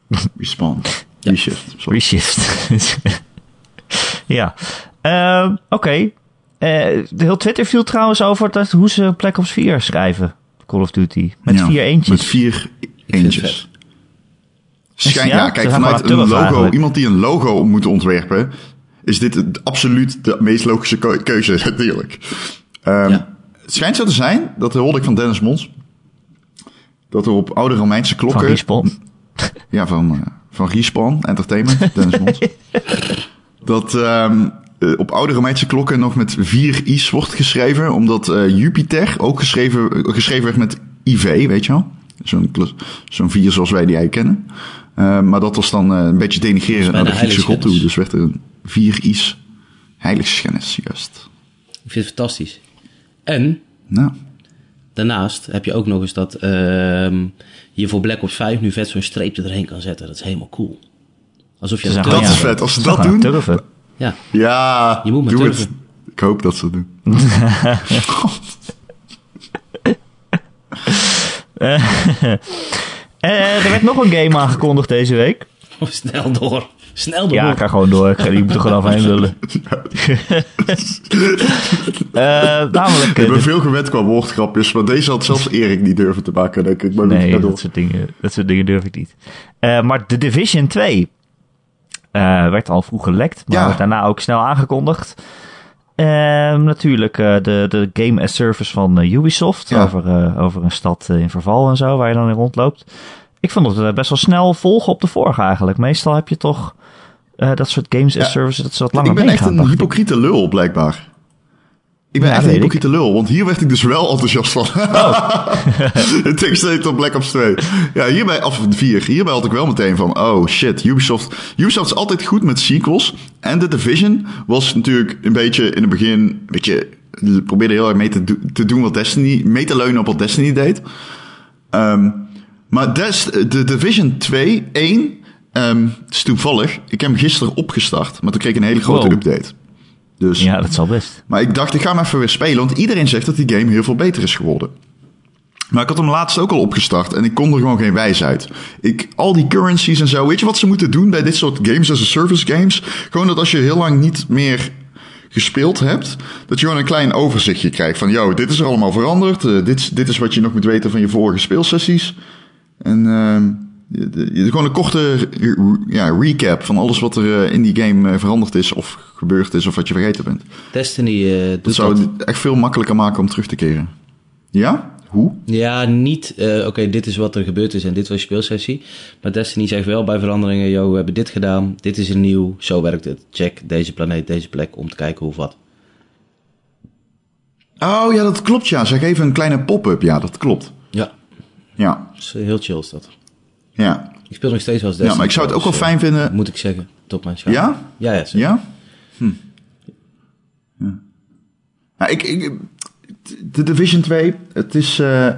Respawn. Ja. Reshift. sorry. Reshift. ja. Ehm, Oké. Eh, de heel Twitter viel trouwens over dat, hoe ze Black Ops 4 schrijven. Call of Duty. Met Ja, vier eentjes. Met vier eentjes. Schijn, Ja? kijk, vanuit een logo, eigenlijk. iemand die een logo moet ontwerpen, is dit het- absoluut de meest logische keu- keuze, natuurlijk. Ehm, Ja. Het schijnt zo te zijn, dat hoorde ik van Dennis Mons, dat er op oude Romeinse van klokken... Respawn. Ja, van, eh, van Respawn Entertainment, Dennis Mons. dat ehm, eh, op oude Romeinse klokken nog met vier i's wordt geschreven, omdat eh, Jupiter ook geschreven, eh, geschreven werd met IV, weet je wel? Zo'n vier zoals wij die eigenlijk kennen. Eh, maar dat was dan eh, een beetje denigreren naar de Griekse god toe. Dus werd er een vier i's heiligschennis, juist. Ik vind het fantastisch. En Nou, daarnaast heb je ook nog eens dat ehm, je voor Black Ops 5 nu vet zo'n streepje erheen kan zetten. Dat is helemaal cool. Alsof je dat dat is ja, vet. Als ze gaan dat doen. Ja, ja, Je moet maar doe het. Ik hoop dat ze het doen. Eh, er werd nog een game aangekondigd deze week. snel door. Snel door. Ja, ik ga gewoon door. Ik ga- Je moet er gewoon overheen lullen. Eh, namelijk... Ik eh, ben de- veel gewend qua woordgrapjes, maar deze had zelfs Erik niet durven te maken, denk ik. Maar Nee, dat soort, dingen, dat soort dingen durf ik niet. Eh, maar The Division 2 eh, werd al vroeg gelekt, maar Ja. werd daarna ook snel aangekondigd. Ehm, natuurlijk eh, de, de game as service van eh, Ubisoft Ja. over, eh, over een stad eh, in verval en zo, waar je dan in rondloopt. Ik vond het eh, best wel snel volgen op de vorige eigenlijk. Meestal heb je toch eh, dat soort games as Ja. service dat ze wat langer Ik ben echt een hypocriete lul, blijkbaar. Ik ben Ja, echt een weet hypocriete lul, want hier werd ik dus wel enthousiast van. Oh. Het tegenstelling tot Black Ops 2. Ja, hierbij, of 4, hierbij had ik wel meteen van, oh shit, Ubisoft. Ubisoft is altijd goed met sequels. En The Division was natuurlijk een beetje in het begin, een beetje, probeerde heel erg mee te, do- te doen wat Destiny, mee te leunen op wat Destiny deed. Ehm, maar Des, de Division 2, 1, ehm, het is toevallig. Ik heb hem gisteren opgestart, maar toen kreeg ik een hele grote Wow. update. Dus, Ja, dat zal best. maar ik dacht, ik ga hem even weer spelen, want iedereen zegt dat die game heel veel beter is geworden. Maar ik had hem laatst ook al opgestart en ik kon er gewoon geen wijs uit. Ik, al die currencies en zo, weet je wat ze moeten doen bij dit soort games as a service games? Gewoon dat als je heel lang niet meer gespeeld hebt, dat je gewoon een klein overzichtje krijgt van, yo, dit is er allemaal veranderd, eh, dit, dit is wat je nog moet weten van je vorige speelsessies. En ehm, de- je- gewoon een korte ja, recap van alles wat er eh, in die game eh, veranderd is of gebeurd is of wat je vergeten bent. Destiny eh, doet Dat zou het echt veel makkelijker maken om terug te keren. Ja? Hoe? Ja, niet, oké, dit is wat er gebeurd is en dit was je speelsessie. Maar Destiny zegt wel bij veranderingen, yo, we hebben dit gedaan, dit is een nieuw, zo werkt het. Check deze planeet, deze plek, om te kijken hoe of wat. Oh ja, dat klopt ja. Zeg even een kleine pop-up. Ja, dat klopt. Ja, Ja, heel chill is dat. Ja. Ik speel nog steeds wel eens Ja, maar ik zou het ook wel fijn vinden. Moet ik zeggen, top mijn schaal. Ja? Ja, ja. zeker. Ja? Hm. Ja. Nou, ik, ik, de Division 2, het is... eh,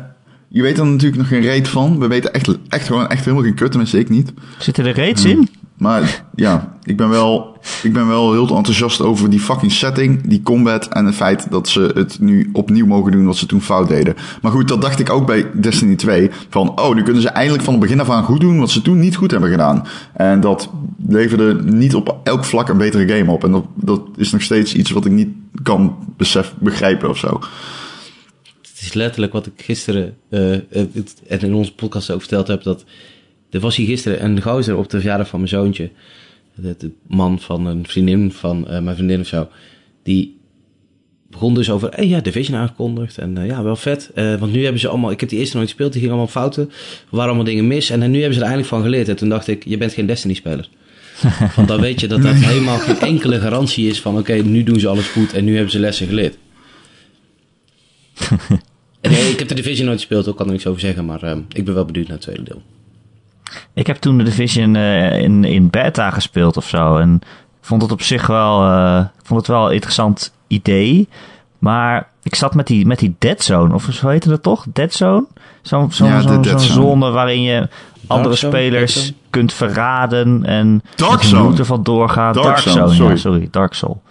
je weet er natuurlijk nog geen reet van. We weten echt, echt gewoon echt helemaal geen kut, tenminste ik niet. Zitten er reeds in? Maar ja, ik ben, wel, ik ben wel heel enthousiast over die fucking setting, die combat en het feit dat ze het nu opnieuw mogen doen wat ze toen fout deden. Maar goed, dat dacht ik ook bij Destiny 2. Van, oh, nu kunnen ze eindelijk van het begin af aan goed doen wat ze toen niet goed hebben gedaan. En dat leverde niet op elk vlak een betere game op. En dat, dat is nog steeds iets wat ik niet kan besef, begrijpen of zo. Het is letterlijk wat ik gisteren eh, eh, en in onze podcast ook verteld heb. Dat er was hier gisteren een gozer op de verjaardag van mijn zoontje. De, de man van een vriendin van eh, mijn vriendin of zo. Die begon dus over, hey, ja, Division aangekondigd. En eh, ja, wel vet. Eh, want nu hebben ze allemaal, ik heb die eerste nooit gespeeld, die ging allemaal fouten. Er waren allemaal dingen mis. En, eh, nu hebben ze er eindelijk van geleerd. En toen dacht ik, je bent geen Destiny-speler. Want dan weet je dat dat helemaal geen enkele garantie is van, oké, nu doen ze alles goed en nu hebben ze lessen geleerd. Nee, ik heb de Division nooit gespeeld, ook kan er niks over zeggen, maar ik ben wel benieuwd naar het tweede deel. Ik heb toen de Division eh, in, in beta gespeeld of zo. En ik vond het op zich wel, eh, ik vond het wel een interessant idee. Maar ik zat met die, met die Dead Zone, of zo heette dat toch? Dead Zone? Zo'n zo, Ja, de zo, zo'n Zone. waarin je andere Zone, spelers kunt verraden en Dark met loot ervan doorgaan. Dark Dark, Zone, Zone, sorry. ja, sorry, Dark Soul.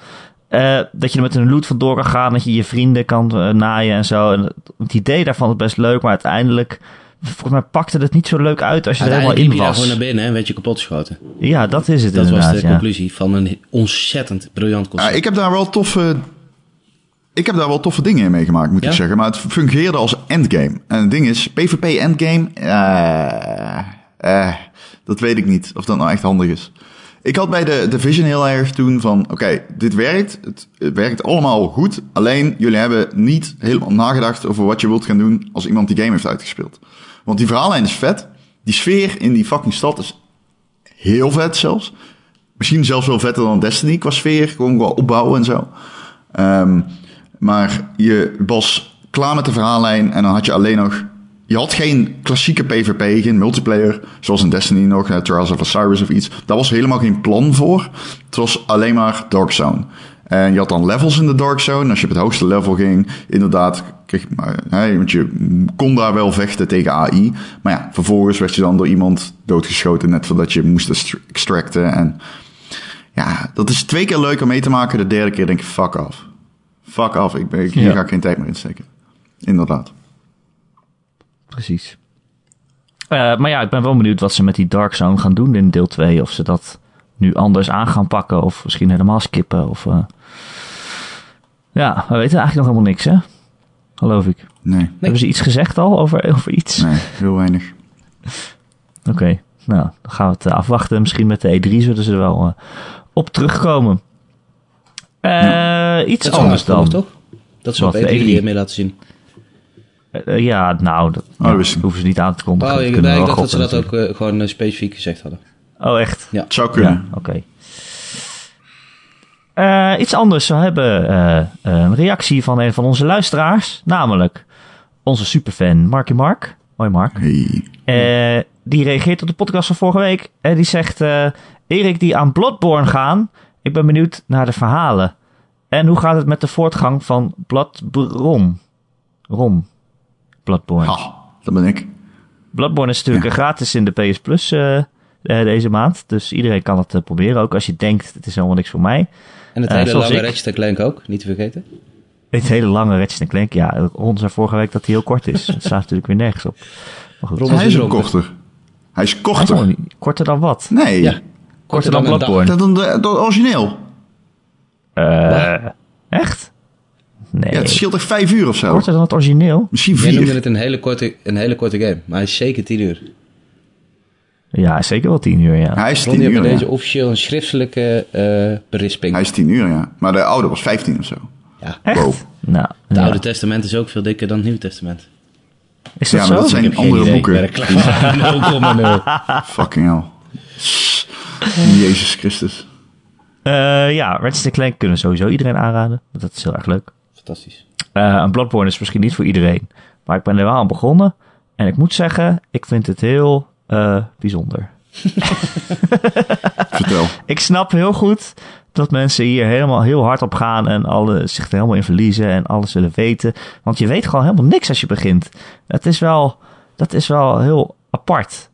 Eh, dat je er met een loot van door kan gaan, dat je je vrienden kan naaien en zo. En het idee daarvan is best leuk, maar uiteindelijk, volgens mij pakte het niet zo leuk uit als je er helemaal in je daar was. gewoon naar binnen en werd je kapot geschoten. Ja, dat is het Dat was de ja. conclusie van een ontzettend briljant concept. Ja, ik heb daar wel toffe. Ik heb daar wel toffe dingen in meegemaakt, moet Ja? ik zeggen. Maar het fungeerde als endgame. En het ding is, PvP endgame. eh eh, dat weet ik niet of dat nou echt handig is. Ik had bij de Division heel erg toen van: oké, dit werkt. Het, het werkt allemaal goed. Alleen jullie hebben niet helemaal nagedacht over wat je wilt gaan doen als iemand die game heeft uitgespeeld. Want die verhaallijn is vet. Die sfeer in die fucking stad is heel vet zelfs. Misschien zelfs wel vetter dan Destiny qua sfeer. Gewoon qua opbouwen en zo. Ehm, maar je was klaar met de verhaallijn en dan had je alleen nog... Je had geen klassieke PvP, geen multiplayer, zoals in Destiny nog, eh, Trials of Osiris of iets. Daar was helemaal geen plan voor. Het was alleen maar Dark Zone. En je had dan levels in de Dark Zone. Als je op het hoogste level ging, inderdaad, kreeg, hè, want je kon daar wel vechten tegen AI. Maar ja, vervolgens werd je dan door iemand doodgeschoten net voordat je moest extra- extracten. En ja, dat is twee keer leuk om mee te maken. De derde keer denk ik, fuck off. Fuck off, ik ben, hier Ja. ga ik geen tijd meer in steken. Inderdaad. Precies. Eh, maar ja, ik ben wel benieuwd wat ze met die Dark Zone gaan doen in deel 2. Of ze dat nu anders aan gaan pakken. Of misschien helemaal skippen. Of, eh, Ja, we weten eigenlijk nog helemaal niks, hè? Geloof ik. Nee, Hebben ze iets gezegd al over, over iets? nee, heel weinig. Oké, nou, dan gaan we het eh, afwachten. Misschien met de E3 zullen ze er wel eh, op terugkomen. Eh, Iets dat is anders wel dan. toch? Dat op Wat, de E3 E3? mee laten zien. Ja, nou, dat, Oh, hoeven ze niet aan te kondigen. Oh, ik, dacht dat ze dat ook gewoon specifiek gezegd hadden. Oh, echt? Ja. Het zou kunnen. Ja, oké. Eh, iets anders. We hebben eh, een reactie van een van onze luisteraars. Namelijk onze superfan Marky Mark. Hoi Mark. Hey. Eh, die reageert op de podcast van vorige week. En die zegt... eh, Erik die aan Bloodborne gaan. Ik ben benieuwd naar de verhalen. En hoe gaat het met de voortgang van Bloodborne? Rom. Bloodborne. Dat ben ik. Bloodborne is natuurlijk gratis in de PS Plus eh, eh, deze maand. Dus iedereen kan het eh, proberen. Ook als je denkt, het is helemaal niks voor mij. En het Eh, hele lange ik. Ratchet Clank ook, niet te vergeten. Het hele lange Ratchet Clank. Ja, Ron zei vorige week dat hij heel kort is. Dat staat natuurlijk weer nergens op. Maar goed. Ron Hij is dronken. korter. Hij is Hij is korter. korter dan wat? Nee, Ja. Korter dan een dag. Bloodborne. dat dan de, dat origineel. Eh, echt? Nee. Ja, het scheelt echt vijf uur of zo. Korter dan het origineel? Misschien Jij noemde vier. het een hele, korte, een hele korte game, maar hij is zeker 10 uur. Ja, zeker wel tien uur, ja. Hij is tien uur, ja. deze officieel een schriftelijke eh, berisping. Hij is tien uur, ja. Maar de oude was vijftien of zo. Ja, Echt? Wow. Nou, het ja. Oude Testament is ook veel dikker dan het Nieuwe Testament. Is dat Ja, maar zo? dat zijn Ik andere boeken. ik ben klaar. 0,0. Fucking hell. Jezus Christus. Eh, ja, Ratchet Clank kunnen sowieso iedereen aanraden. want Dat is heel erg leuk. Fantastisch. Eh een Bloodborne is misschien niet voor iedereen. Maar ik ben er wel aan begonnen. En ik moet zeggen, ik vind het heel eh, bijzonder. Vertel. Ik snap heel goed dat mensen hier helemaal heel hard op gaan en alle, zich er helemaal in verliezen en alles willen weten. Want je weet gewoon helemaal niks als je begint. Dat is wel, dat is wel heel apart.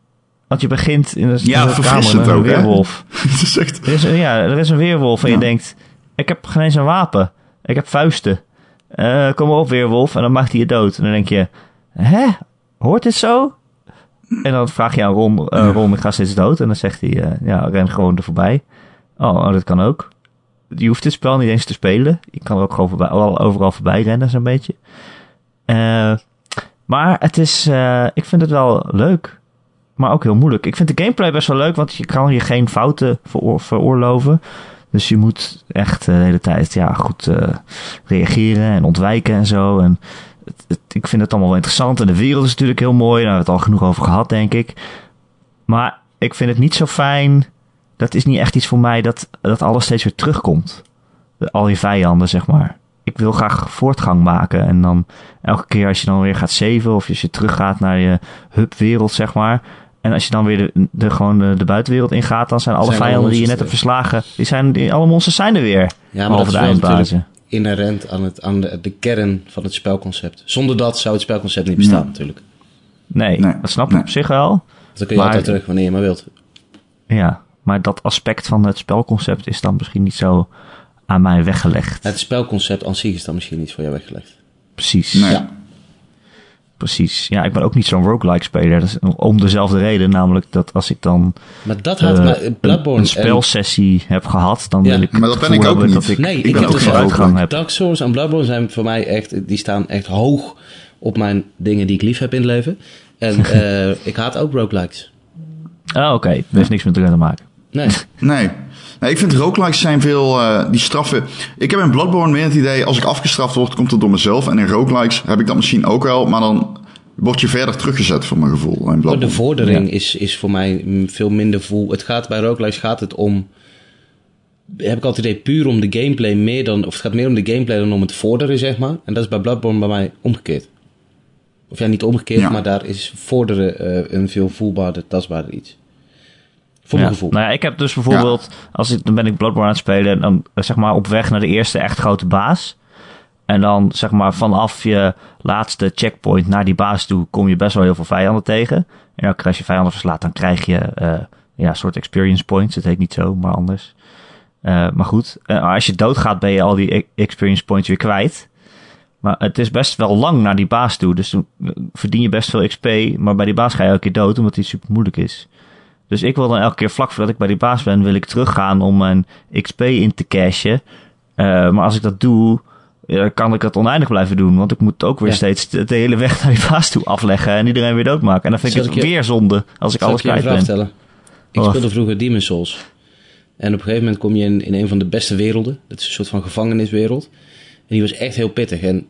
Want je begint in een, Ja, in kamer met een ook, weerwolf. Het is echt... Er is, een- ja, er is een weerwolf en Ja. je denkt, ik heb geen eens een wapen. Ik heb vuisten. Eh, kom maar op, weerwolf. En dan maakt hij je dood. En dan denk je, hè? Hoort dit zo? En dan vraag je aan Ron, eh, Ron, ik ga steeds dood. En dan zegt hij, eh, ja, ren gewoon er voorbij. Oh, oh, dat kan ook. Je hoeft dit spel niet eens te spelen. Je kan er ook gewoon voorbij, al- overal voorbij rennen, zo'n beetje. Eh, maar het is, ik vind het wel leuk. Maar ook heel moeilijk. Ik vind de gameplay best wel leuk, want je kan hier geen fouten veroor- veroorloven. Dus je moet echt de hele tijd ja, goed reageren en ontwijken en zo. En ik vind het allemaal wel interessant. En de wereld is natuurlijk heel mooi. Daar hebben we het al genoeg over gehad, denk ik. Maar ik vind het niet zo fijn. Dat is niet echt iets voor mij dat, dat alles steeds weer terugkomt. Al je vijanden, zeg maar. Ik wil graag voortgang maken. En dan elke keer als je dan weer gaat saven of als je teruggaat naar je hubwereld, zeg maar. En als je dan weer de, de, gewoon de, de buitenwereld ingaat, dan zijn alle Zijn vijanden die je net hebt verslagen, die zijn, die, alle monsters zijn er weer. Ja, maar dat is de eindbazen. Inherent aan, het, aan de, de kern van het spelconcept. Zonder dat zou het spelconcept niet bestaan natuurlijk. Nee, Nee, dat snap ik nee. op zich wel. Dus dan kun je Maar- altijd terug wanneer je maar wilt. Ja, maar dat aspect van het spelconcept is dan misschien niet zo aan mij weggelegd. Het spelconcept aan zich is dan misschien niet voor jou weggelegd. Precies. Nee. Ja. Precies. Ja, ik ben ook niet zo'n roguelike speler. Dat is om dezelfde reden, namelijk dat als ik dan Maar dat eh, had maar een, Bloodborne een spelsessie heb gehad, dan Ja. wil ik Maar dat ben ik ook niet. dat ik, Nee, Ik ik, heb ook dus geen roguelike. heb. Dark Souls en Bloodborne zijn voor mij echt, die staan echt hoog op mijn dingen die ik lief heb in het leven. En eh, ik haat ook roguelikes. Oh, oké. Dat heeft niks met elkaar te maken. Nee. Nee. Nee ik vind roguelikes zijn veel... eh, die straffen... Ik heb in Bloodborne meer het idee... Als ik afgestraft word, komt het door mezelf. En in roguelikes heb ik dat misschien ook wel. Maar dan word je verder teruggezet, voor mijn gevoel. In de vordering is, is voor mij veel minder voel. Het gaat bij roguelikes gaat het om... Heb ik altijd idee puur om de gameplay meer dan... Of het gaat meer om de gameplay dan om het vorderen, zeg maar. En dat is bij Bloodborne bij mij omgekeerd. Of ja, niet omgekeerd, Ja. maar daar is vorderen eh, een veel voelbaarder, tastbaarder iets. Voor mijn Ja. gevoel. Nou ja, ik heb dus bijvoorbeeld, als ik, dan ben ik Bloodborne aan het spelen, en dan zeg maar op weg naar de eerste echt grote baas. En dan zeg maar vanaf je laatste checkpoint naar die baas toe kom je best wel heel veel vijanden tegen. En als je vijanden verslaat, dan krijg je eh, ja, een soort experience points. Het heet niet zo, maar anders. Eh, maar goed, eh, als je doodgaat ben je al die e- experience points weer kwijt. Maar het is best wel lang naar die baas toe. Dus dan verdien je best veel XP. Maar bij die baas ga je elke keer dood, omdat die super moeilijk is. Dus ik wil dan elke keer vlak voordat ik bij die baas ben, wil ik teruggaan om mijn XP in te cashen. Eh, maar als ik dat doe, ja, kan ik dat oneindig blijven doen. Want ik moet ook weer Ja. steeds de, de hele weg naar die baas toe afleggen en iedereen weer doodmaken. En dan vind ik het ik je- weer zonde als ik Zal alles ik kwijt vraag ben. stellen? Ik speelde vroeger Demon Souls. En op een gegeven moment kom je in, in een van de beste werelden. Dat is een soort van gevangeniswereld. En die was echt heel pittig. En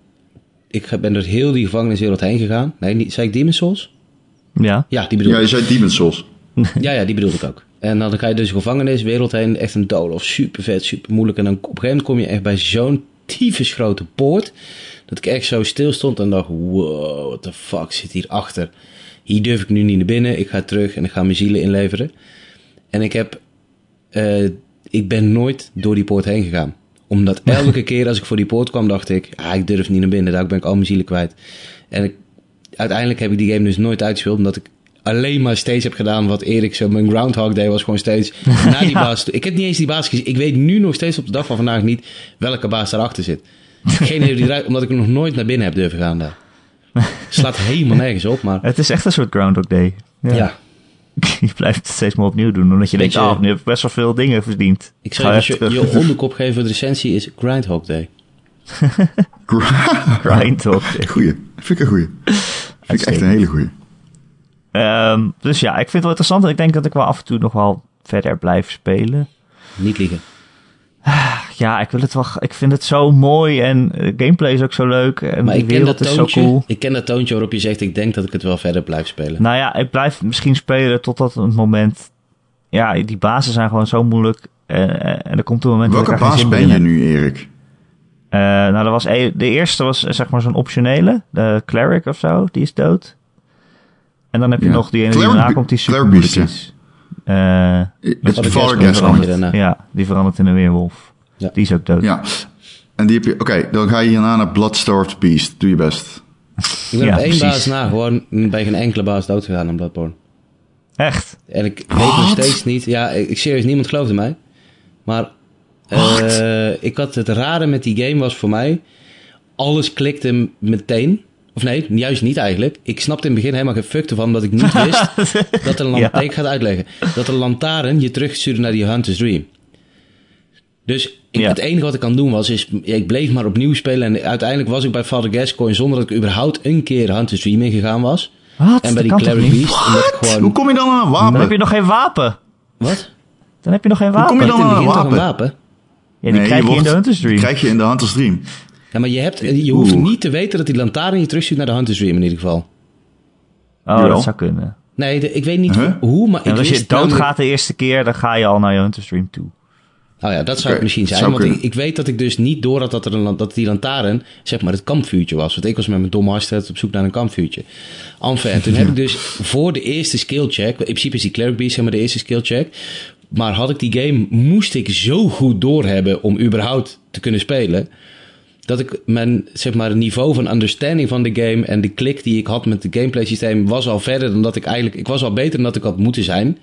ik ben door heel die gevangeniswereld heen gegaan. Nee, niet, zei ik Demon Souls? Ja, Ja, die bedoel Ja, ik. je zei Demon's Souls. Ja, ja, die bedoelde ik ook. En dan ga je dus de gevangeniswereld heen. Echt een doolhof. Super vet, super moeilijk. En dan op een gegeven moment kom je echt bij zo'n tyfus grote poort. Dat ik echt zo stil stond en dacht: wow, what the fuck zit hier achter? Hier durf ik nu niet naar binnen. Ik ga terug en ik ga mijn zielen inleveren. En ik heb. eh, ik ben nooit door die poort heen gegaan. Omdat elke keer als ik voor die poort kwam, dacht ik: ah, ik durf niet naar binnen. Daar ben ik al mijn zielen kwijt. En ik, uiteindelijk heb ik die game dus nooit uitgespeeld. Omdat ik alleen maar steeds heb gedaan wat Erik zo mijn Groundhog Day was. Gewoon steeds naar die Ja. baas. Ik heb niet eens die baas gezien. Ik weet nu nog steeds op de dag van vandaag niet welke baas daarachter zit. Geen idee eruit, omdat ik nog nooit naar binnen heb durven gaan daar. Slaat helemaal nergens op, maar het is echt een soort Groundhog Day. Ja. ja. je blijft het steeds maar opnieuw doen, omdat je denkt, je- oh, nu heb ik best wel veel dingen verdiend. Ik zou je, terug. je onderkop geven voor de recensie is Groundhog Day. Grindhog Day. Goeie. Vind ik een goeie. Vind ik echt een hele goeie. Ehm, dus ja, ik vind het wel interessant. en Ik denk dat ik wel af en toe nog wel verder blijf spelen. Niet liegen. Ja, ik wil het wel. Ik vind het zo mooi en de gameplay is ook zo leuk en Maar ik ken, wereld dat is zo toontje, cool. ik ken dat toontje waarop je zegt, ik denk dat ik het wel verder blijf spelen. Nou ja, ik blijf misschien spelen totdat het moment. Ja, die bazen zijn gewoon zo moeilijk. eh, eh, en er komt een moment Welke dat ik geen baas zin ben je nu, Erik? Eh, nou, dat was e- de eerste was eh, zeg maar zo'n optionele, de cleric of zo, die is dood. En dan heb je Ja. nog die ene die daarna komt, die super moeilijk is. Eh, Met Father Father Gascoigne Gascoigne. verander je daarna. ja, die verandert in een weerwolf. Ja. Die is ook dood. Ja. En die heb je... Oké, dan ga je hierna naar Bloodstarved Beast. Doe je best. Ik ben Ja, op één precies. baas na gewoon bij geen enkele baas dood gegaan aan Bloodborne. Echt? En ik weet nog steeds niet... Ja, ik, ik serieus, niemand geloofde mij. Maar eh, ik had het rare met die game was voor mij... Alles klikte meteen. Of nee, juist niet eigenlijk. Ik snapte in het begin helemaal geen fuck ervan... omdat ik niet wist dat een Ja. lantaarn... Ik ga het uitleggen. Dat een lantaarn je terugstuurde naar die Hunter's Dream. Dus ik, Ja. het enige wat ik kan doen was... Is, ja, ik bleef maar opnieuw spelen... en uiteindelijk was ik bij Father Gascoigne... zonder dat ik überhaupt een keer Hunter's Dream ingegaan was... Wat? En bij Dat die niet? Beast, Hoe kom je dan aan een Dan wapen? heb je nog geen wapen. Wat? Dan heb je nog geen kom wapen. je Je dan begin een toch een wapen? Ja, die Nee, krijg je, in wordt- de Hunter's Dream. Die krijg je in de Hunter's Dream. Ja, maar je, hebt, je hoeft Oeh. niet te weten dat die lantaarn je terugstuurt naar de Hunter's Dream in ieder geval. Oh, Jawel. dat zou kunnen. Nee, de- ik weet niet Huh? hoe, maar En ik als je doodgaat namelijk- de eerste keer, dan ga je al naar je Hunter's Dream toe. Oh ja, dat zou het misschien zijn. zou Want ik, weet dat ik dus niet door had dat, er een, dat die lantaarn, zeg maar, het kampvuurtje was. Want ik was met mijn domme hartstikke op zoek naar een kampvuurtje. Enfin, en toen heb ik dus voor de eerste skill check, in principe is die Cleric Beast zeg maar de eerste skill check. Maar had ik die game, moest ik zo goed doorhebben om überhaupt te kunnen spelen. Dat ik mijn zeg maar, niveau van understanding van de game en de klik die ik had met het gameplay systeem was al verder dan dat ik eigenlijk. Ik was al beter dan dat ik had moeten zijn.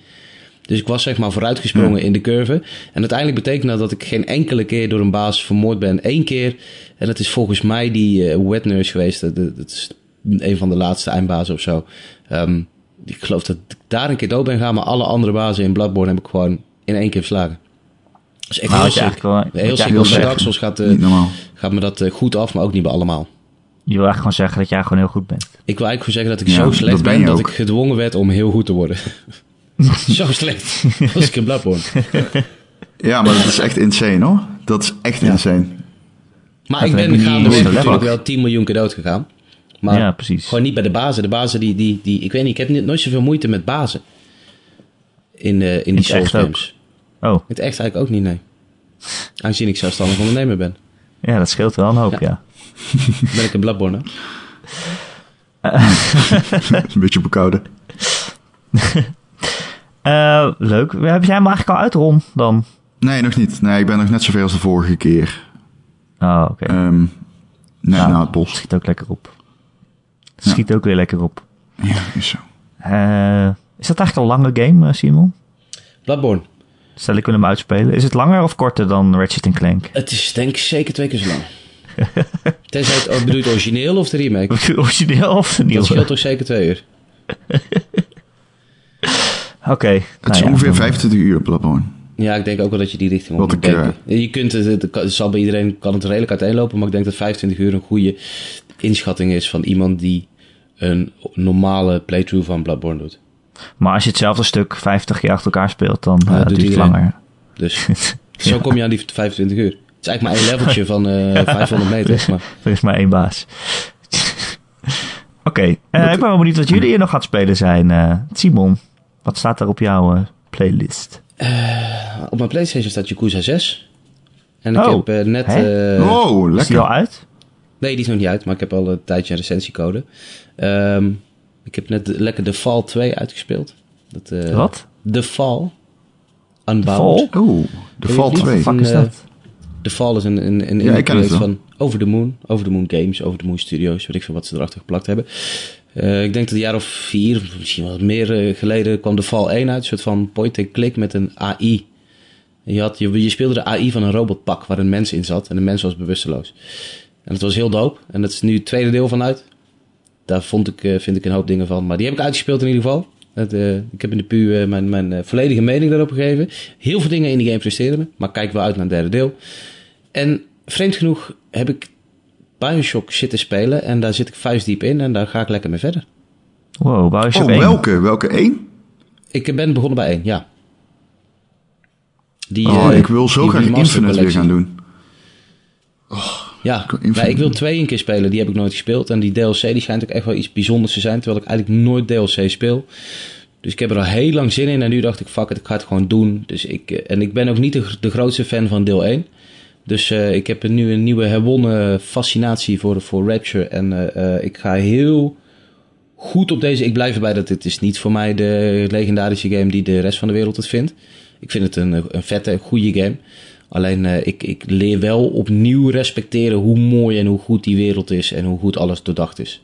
Dus ik was zeg maar vooruitgesprongen in de curve. En uiteindelijk betekent dat dat ik geen enkele keer door een baas vermoord ben. Eén keer. En dat is volgens mij die eh, wet nurse geweest. Dat, dat is een van de laatste eindbazen of zo. Ehm, ik geloof dat ik daar een keer dood ben gegaan. Maar alle andere bazen in Bloodborne heb ik gewoon in één keer verslagen. Dat is echt Nou, heel sick. Heel sick. Dark Souls gaat, Niet normaal. Gaat me dat eh, goed af, maar ook niet bij allemaal. Je wil eigenlijk gewoon zeggen dat jij gewoon heel goed bent. Ik wil eigenlijk gewoon zeggen dat ik Ja, zo slecht dat ben dat ook. ik gedwongen werd om heel goed te worden. zo slecht was ik in Bloodborne. Ja, maar dat is echt insane hoor. Dat is echt insane. Maar ik ben gaandeweg natuurlijk wel 10 miljoen keer dood gegaan. Maar Ja, precies. gewoon niet bij de bazen. De bazen die, die, die... Ik weet niet, ik heb niet- nooit zoveel moeite met bazen. In, eh, in die het Souls games. Oh, Het echt eigenlijk ook niet, nee. Aangezien ik zelfstandig ondernemer ben. Ja, dat scheelt wel een hoop, ja. Ja. Ben ik in Bloodborne. hè? een beetje bekouden. Eh, leuk. Heb jij hem eigenlijk al uit, Ron, dan? Nee, nog niet. Nee, ik ben nog net zoveel als de vorige keer. Oh, oké. Ehm nee, Nou, nou, het bos. Schiet ook lekker op. Schiet ook weer lekker op. Ja, is zo. Eh, is dat eigenlijk een lange game, eh, Simon? Bloodborne. Stel, ik wil hem uitspelen. Is het langer of korter dan Ratchet Clank? Het is denk ik zeker twee keer zo lang. Tenzij het oh, bedoelt origineel of de remake. Origineel of de Dat nieuwe? scheelt toch zeker twee uur. Oké. Het nou is ja, ongeveer dan- 25 uur, Bloodborne. Ja, ik denk ook wel dat je die richting op moet denken. Je kunt het, het, kan- het zal bij iedereen kan het redelijk uiteenlopen, maar ik denk dat 25 uur een goede inschatting is van iemand die een normale playthrough van Bloodborne doet. Maar als je hetzelfde stuk 50 keer achter elkaar speelt, dan Ja, eh, duurt het langer. Dus zo kom je aan die 25 uur. Het is eigenlijk maar één leveltje van eh 500 meter. Maar Er is maar één baas. Oké, eh, ik ben wel benieuwd wat jullie hier nog gaan spelen zijn. Eh, Simon, wat staat er op jouw eh, playlist? op mijn PlayStation staat Yakuza 6. En ik Oh, heb net... eh, wow, Is die al lekker. uit? Nee, die is nog niet uit, maar ik heb al een tijdje een recensiecode. Ehm, ik heb net de- lekker The Fall 2 uitgespeeld. Dat, eh, Wat? The Fall. Unbound. Fall? Oeh, de Weet Fall je niet? 2. Wat is eh, dat? The Fall is een, een, een Ja, ik ken van Over the Moon. Over the Moon Games, Over the Moon Studios. Weet ik veel wat ze erachter geplakt hebben. Eh, ik denk dat een jaar of vier, misschien wat meer geleden, kwam The Fall 1 uit. Een soort van point-and-click met een AI. Je, had, je, je speelde de AI van een robotpak waar een mens in zat. En de mens was bewusteloos. En het was heel dope. En dat is nu het tweede deel vanuit. Daar vond ik, eh, vind ik een hoop dingen van. Maar die heb ik uitgespeeld in ieder geval. Het, eh, ik heb in de pu eh, mijn, mijn eh, volledige mening daarop gegeven. Heel veel dingen in die game presteren me. Maar kijk wel uit naar het derde deel. En vreemd genoeg heb ik Bioshock zitten spelen. En daar zit ik vuistdiep in. En daar ga ik lekker mee verder. Wow, Bioshock Oh, 1. welke? Welke één? Ik ben begonnen bij één, ja. Die, Oh, ik wil zo graag Infinite weer gaan doen. Ja, ik wil twee een keer spelen. Die heb ik nooit gespeeld. En die DLC die schijnt ook echt wel iets bijzonders te zijn. Terwijl ik eigenlijk nooit DLC speel. Dus ik heb er al heel lang zin in. En nu dacht ik, fuck it, ik ga het gewoon doen. Dus ik, eh, en ik ben ook niet de, de grootste fan van deel 1. Dus eh, ik heb nu een nieuwe herwonnen fascinatie voor, voor Rapture. En eh, ik ga heel goed op deze. Ik blijf erbij dat dit is niet voor mij de legendarische game die de rest van de wereld het vindt. Ik vind het een, een vette, goede game. Alleen eh, ik, ik leer wel opnieuw respecteren hoe mooi en hoe goed die wereld is en hoe goed alles doordacht is.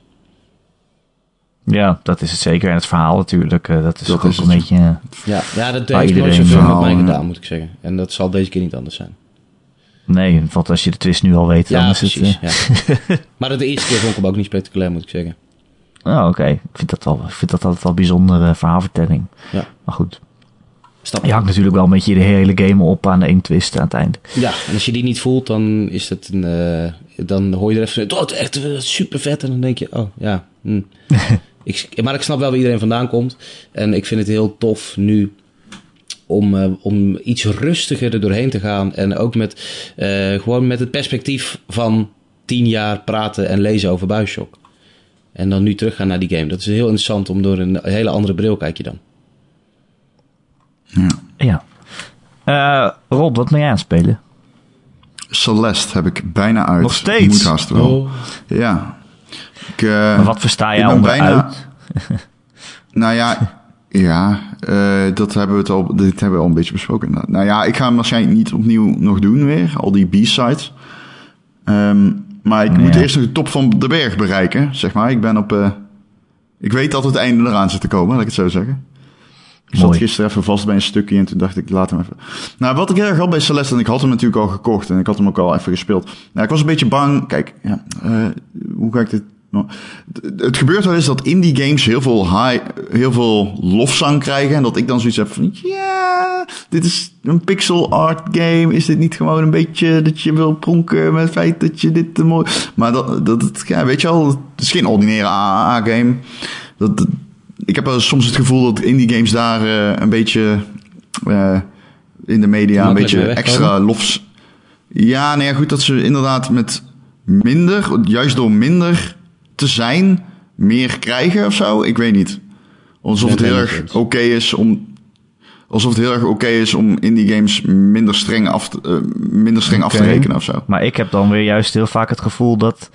Ja, dat is het zeker. En het verhaal natuurlijk, eh, dat is Dat ook is een het. beetje... eh, Ja, ja dat heeft nooit iedereen zoveel met verhaal, mij gedaan, moet ik zeggen. En dat zal deze keer niet anders zijn. nee, want als je de twist nu al weet, dan Ja, is het... precies. ja. maar de eerste keer vond ik hem ook niet spectaculair, moet ik zeggen. Oh, oké. Ik vind dat wel, ik vind dat altijd wel bijzondere verhaalvertelling. Ja. Maar goed. Stap Je hangt natuurlijk wel een beetje de hele game op aan één twist aan het eind. Ja, en als je die niet voelt, dan is het een. eh, dan hoor je er even. Oh, het is echt super vet. En dan denk je, oh ja. hm. ik, maar ik snap wel waar iedereen vandaan komt. En ik vind het heel tof nu. Om, eh, om iets rustiger er doorheen te gaan. En ook met. eh, gewoon met het perspectief van tien jaar praten en lezen over Bioshock. En dan nu teruggaan naar die game. Dat is heel interessant om door een hele andere bril kijk je dan. Ja. Ja. Eh Rob, wat ben jij aan het spelen? Celeste heb ik bijna uit. Nog steeds? Moet haast wel. Oh. Ja. Ik, eh, Maar wat versta jij onder bijna- uit? Nou ja, ja eh, dat hebben we het al, dit hebben we al een beetje besproken. inderdaad. Nou ja, ik ga hem waarschijnlijk niet opnieuw nog doen weer. Al die B-sides. Ehm, maar ik moet Ja. eerst nog de top van de berg bereiken, zeg maar. Ik ben op... eh, ik weet dat het einde eraan zit te komen, laat ik het zo zeggen. Ik zat gisteren even vast bij een stukje en toen dacht ik, laat hem even. Nou, wat ik erg had bij Celeste, en ik had hem natuurlijk al gekocht en ik had hem ook al even gespeeld. Nou, ik was een beetje bang. Kijk, ja, eh, hoe ga ik dit... nou, het- gebeurt wel eens dat indie games heel veel, high, heel veel lofzang krijgen. En dat ik dan zoiets heb van, ja, dit is een pixel art game. Is dit niet gewoon een beetje dat je wil pronken met het feit dat je dit te mooi... Maar dat, dat, ja, weet je wel, het is geen ordinaire AAA-game. Dat, dat- ik heb wel soms het gevoel dat indie games daar eh, een beetje eh, in de media een beetje extra lofs... Ja, nee, ja, goed dat ze inderdaad met minder, juist door minder te zijn, meer krijgen of zo. Ik weet niet. Alsof het heel erg oké is om. Alsof het heel erg oké is om indie games minder streng af te, eh, minder streng af te rekenen of zo. Maar ik heb dan weer juist heel vaak het gevoel dat,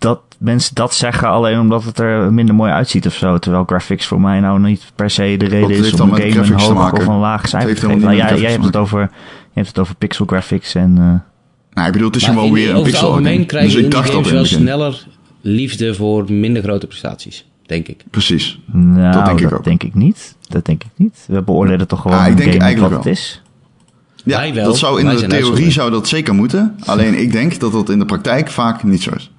dat mensen dat zeggen alleen omdat het er minder mooi uitziet of zo. Terwijl graphics voor mij nou niet per se de reden is om een game een hoog maken? of een laag cijfer te geven. Nou, jij, hebt het over, je hebt het over pixel graphics en... eh, Nou, ik bedoel, het is Maar gewoon weer een over het pixel art algemeen krijg je Dus ik indie dacht dat games in wel sneller liefde voor minder grote prestaties, denk ik. Precies. nou, Dat denk ik ook. denk ik niet. Dat denk ik niet. We beoordelen toch gewoon Ah, ik een denk game wat het is. Ja, wel. dat zou in de theorie zou dat zeker moeten. Alleen ik denk dat dat in de praktijk vaak niet zo is.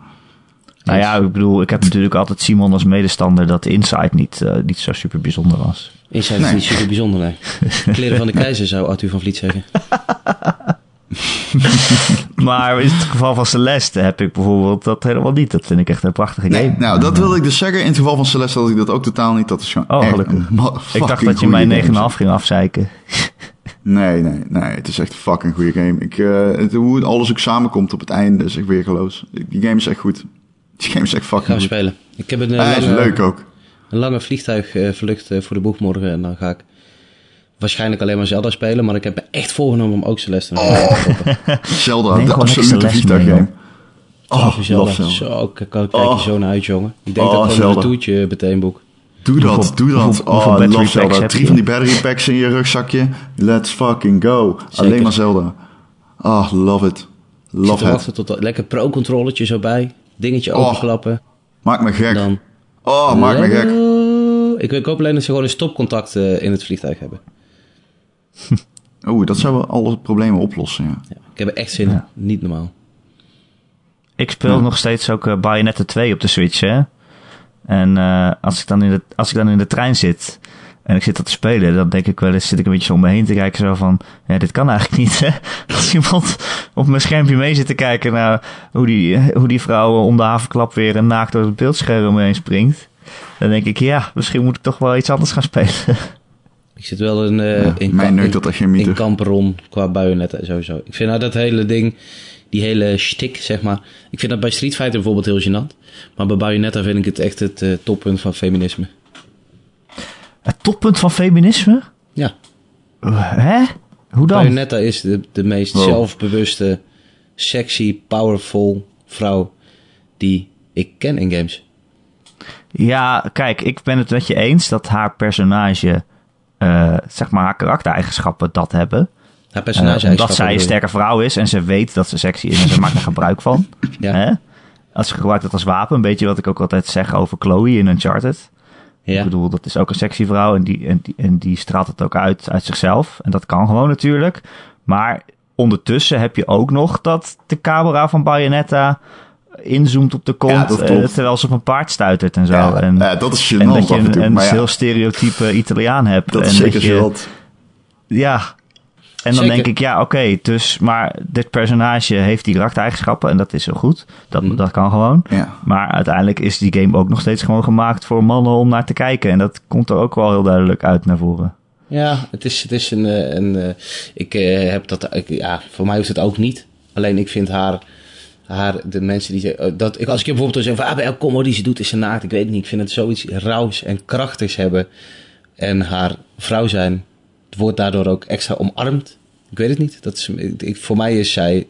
Nou ja, ik bedoel, ik heb natuurlijk altijd Simon als medestander dat Inside niet, eh, niet zo super bijzonder was. Inside Nee. is niet super bijzonder, nee. Kleren van de keizer, zou Arthur van Vliet zeggen. Maar in het geval van Celeste heb ik bijvoorbeeld dat helemaal niet. Dat vind ik echt een prachtige Nee, game. nou, dat wilde ik dus zeggen. In het geval van Celeste had ik dat ook totaal niet. Dat is gewoon Oh, gelukkig. ik dacht dat je mij game. 9,5 ging afzeiken. Nee, nee, nee. Het is echt een fucking goede game. Ik, eh, het, hoe het alles ook samenkomt op het einde is echt weergeloos. Die game is echt goed. Die game is echt Gaan fucking we goed. spelen. Ik heb een, eh, is leuk ook. een lange vliegtuigvlucht eh, voor de boeg morgen. En dan ga ik waarschijnlijk alleen maar Zelda spelen. Maar ik heb me echt voorgenomen om ook Celeste nog Oh. te stoppen. Zelda, Neem de absolute vliegtuiggame. Oh, Zelda. Zelda. Zo, kijk je Oh. zo naar uit, jongen. Ik denk Oh, dat ik gewoon Zelda. een toertje meteen boek. Doe dat, Hoeveel- doe dat. hoeveel- hoeveel oh, love Zelda. heb Drie van die battery packs in je rugzakje. Let's fucking go. Alleen maar Zelda. Ah, love it. Love it. wachten tot dat lekker pro-controllertje zo bij. Dingetje Oh. openklappen. Maak me gek. Dan... Oh, maak me gek. Ik, ik hoop alleen dat ze gewoon een stopcontact eh, in het vliegtuig hebben. Oeh, dat zou wel alle problemen oplossen, ja. Ja, ik heb er echt zin in. Niet normaal. Ik speel Ja. nog steeds ook eh, Bayonetta 2 op de Switch, hè. En eh, als, ik dan in de, als ik dan in de trein zit en ik zit dat te spelen, dan denk ik wel eens, zit ik een beetje zo om me heen te kijken, zo van, ja, dit kan eigenlijk niet, hè. Als iemand op mijn schermpje mee zit te kijken naar hoe die, hoe die vrouw om de havenklap weer een naakt door het beeldscherm heen springt, dan denk ik, ja, misschien moet ik toch wel iets anders gaan spelen. Ik zit wel in, eh Ja, in, mij Ka- neukt in- dat echt geen in mythe. Kamperon qua Bayonetta sowieso. Ik vind nou dat hele ding, die hele shtick, zeg maar. Ik vind dat bij Street Fighter bijvoorbeeld heel gênant. Maar bij Bayonetta vind ik het echt het eh, toppunt van feminisme. Het toppunt van feminisme? Ja, Hè? Hoe dan? Bayonetta is de, de meest Wow. zelfbewuste, sexy, powerful vrouw die ik ken in games. Ja, kijk, ik ben het met je eens dat haar personage, eh, zeg maar, haar karaktereigenschappen dat hebben. Haar personage Eh, omdat zij een sterke vrouw is en ze weet dat ze sexy is en ze maakt er gebruik van. Ja. Hè? Als ze gebruikt het als wapen, een beetje wat ik ook altijd zeg over Chloe in Uncharted. Ja. Ik bedoel, dat is ook een sexy vrouw en die, en, die, en die straalt het ook uit, uit zichzelf. En dat kan gewoon natuurlijk. Maar ondertussen heb je ook nog dat de camera van Bayonetta inzoomt op de kont, Ja, dat eh, terwijl ze op een paard stuitert en zo. Ja, en, ja, dat is gênant en dat je af en toe. een, een maar ja, heel stereotype Italiaan hebt. dat en is zeker je, gênant. Ja. En dan Zeker. denk ik, ja, oké, dus, maar dit personage heeft die karaktereigenschappen en dat is heel goed. Dat, Mhm. dat kan gewoon. Ja. Maar uiteindelijk is die game ook nog steeds gewoon gemaakt voor mannen om naar te kijken. En dat komt er ook wel heel duidelijk uit naar voren. Ja, het is, het is een. eh, een eh, ik eh, heb dat. Ik, ja, voor mij hoeft het ook niet. Alleen ik vind haar. haar de mensen die Dat, ik, als ik je bijvoorbeeld zeg van. Ah, bij elke combo die ze doet is ze naakt. Ik weet het niet. Ik vind het zoiets rauws en krachtigs hebben. En haar vrouw zijn. Wordt daardoor ook extra omarmd. Ik weet het niet. Dat is, ik, voor mij is zij.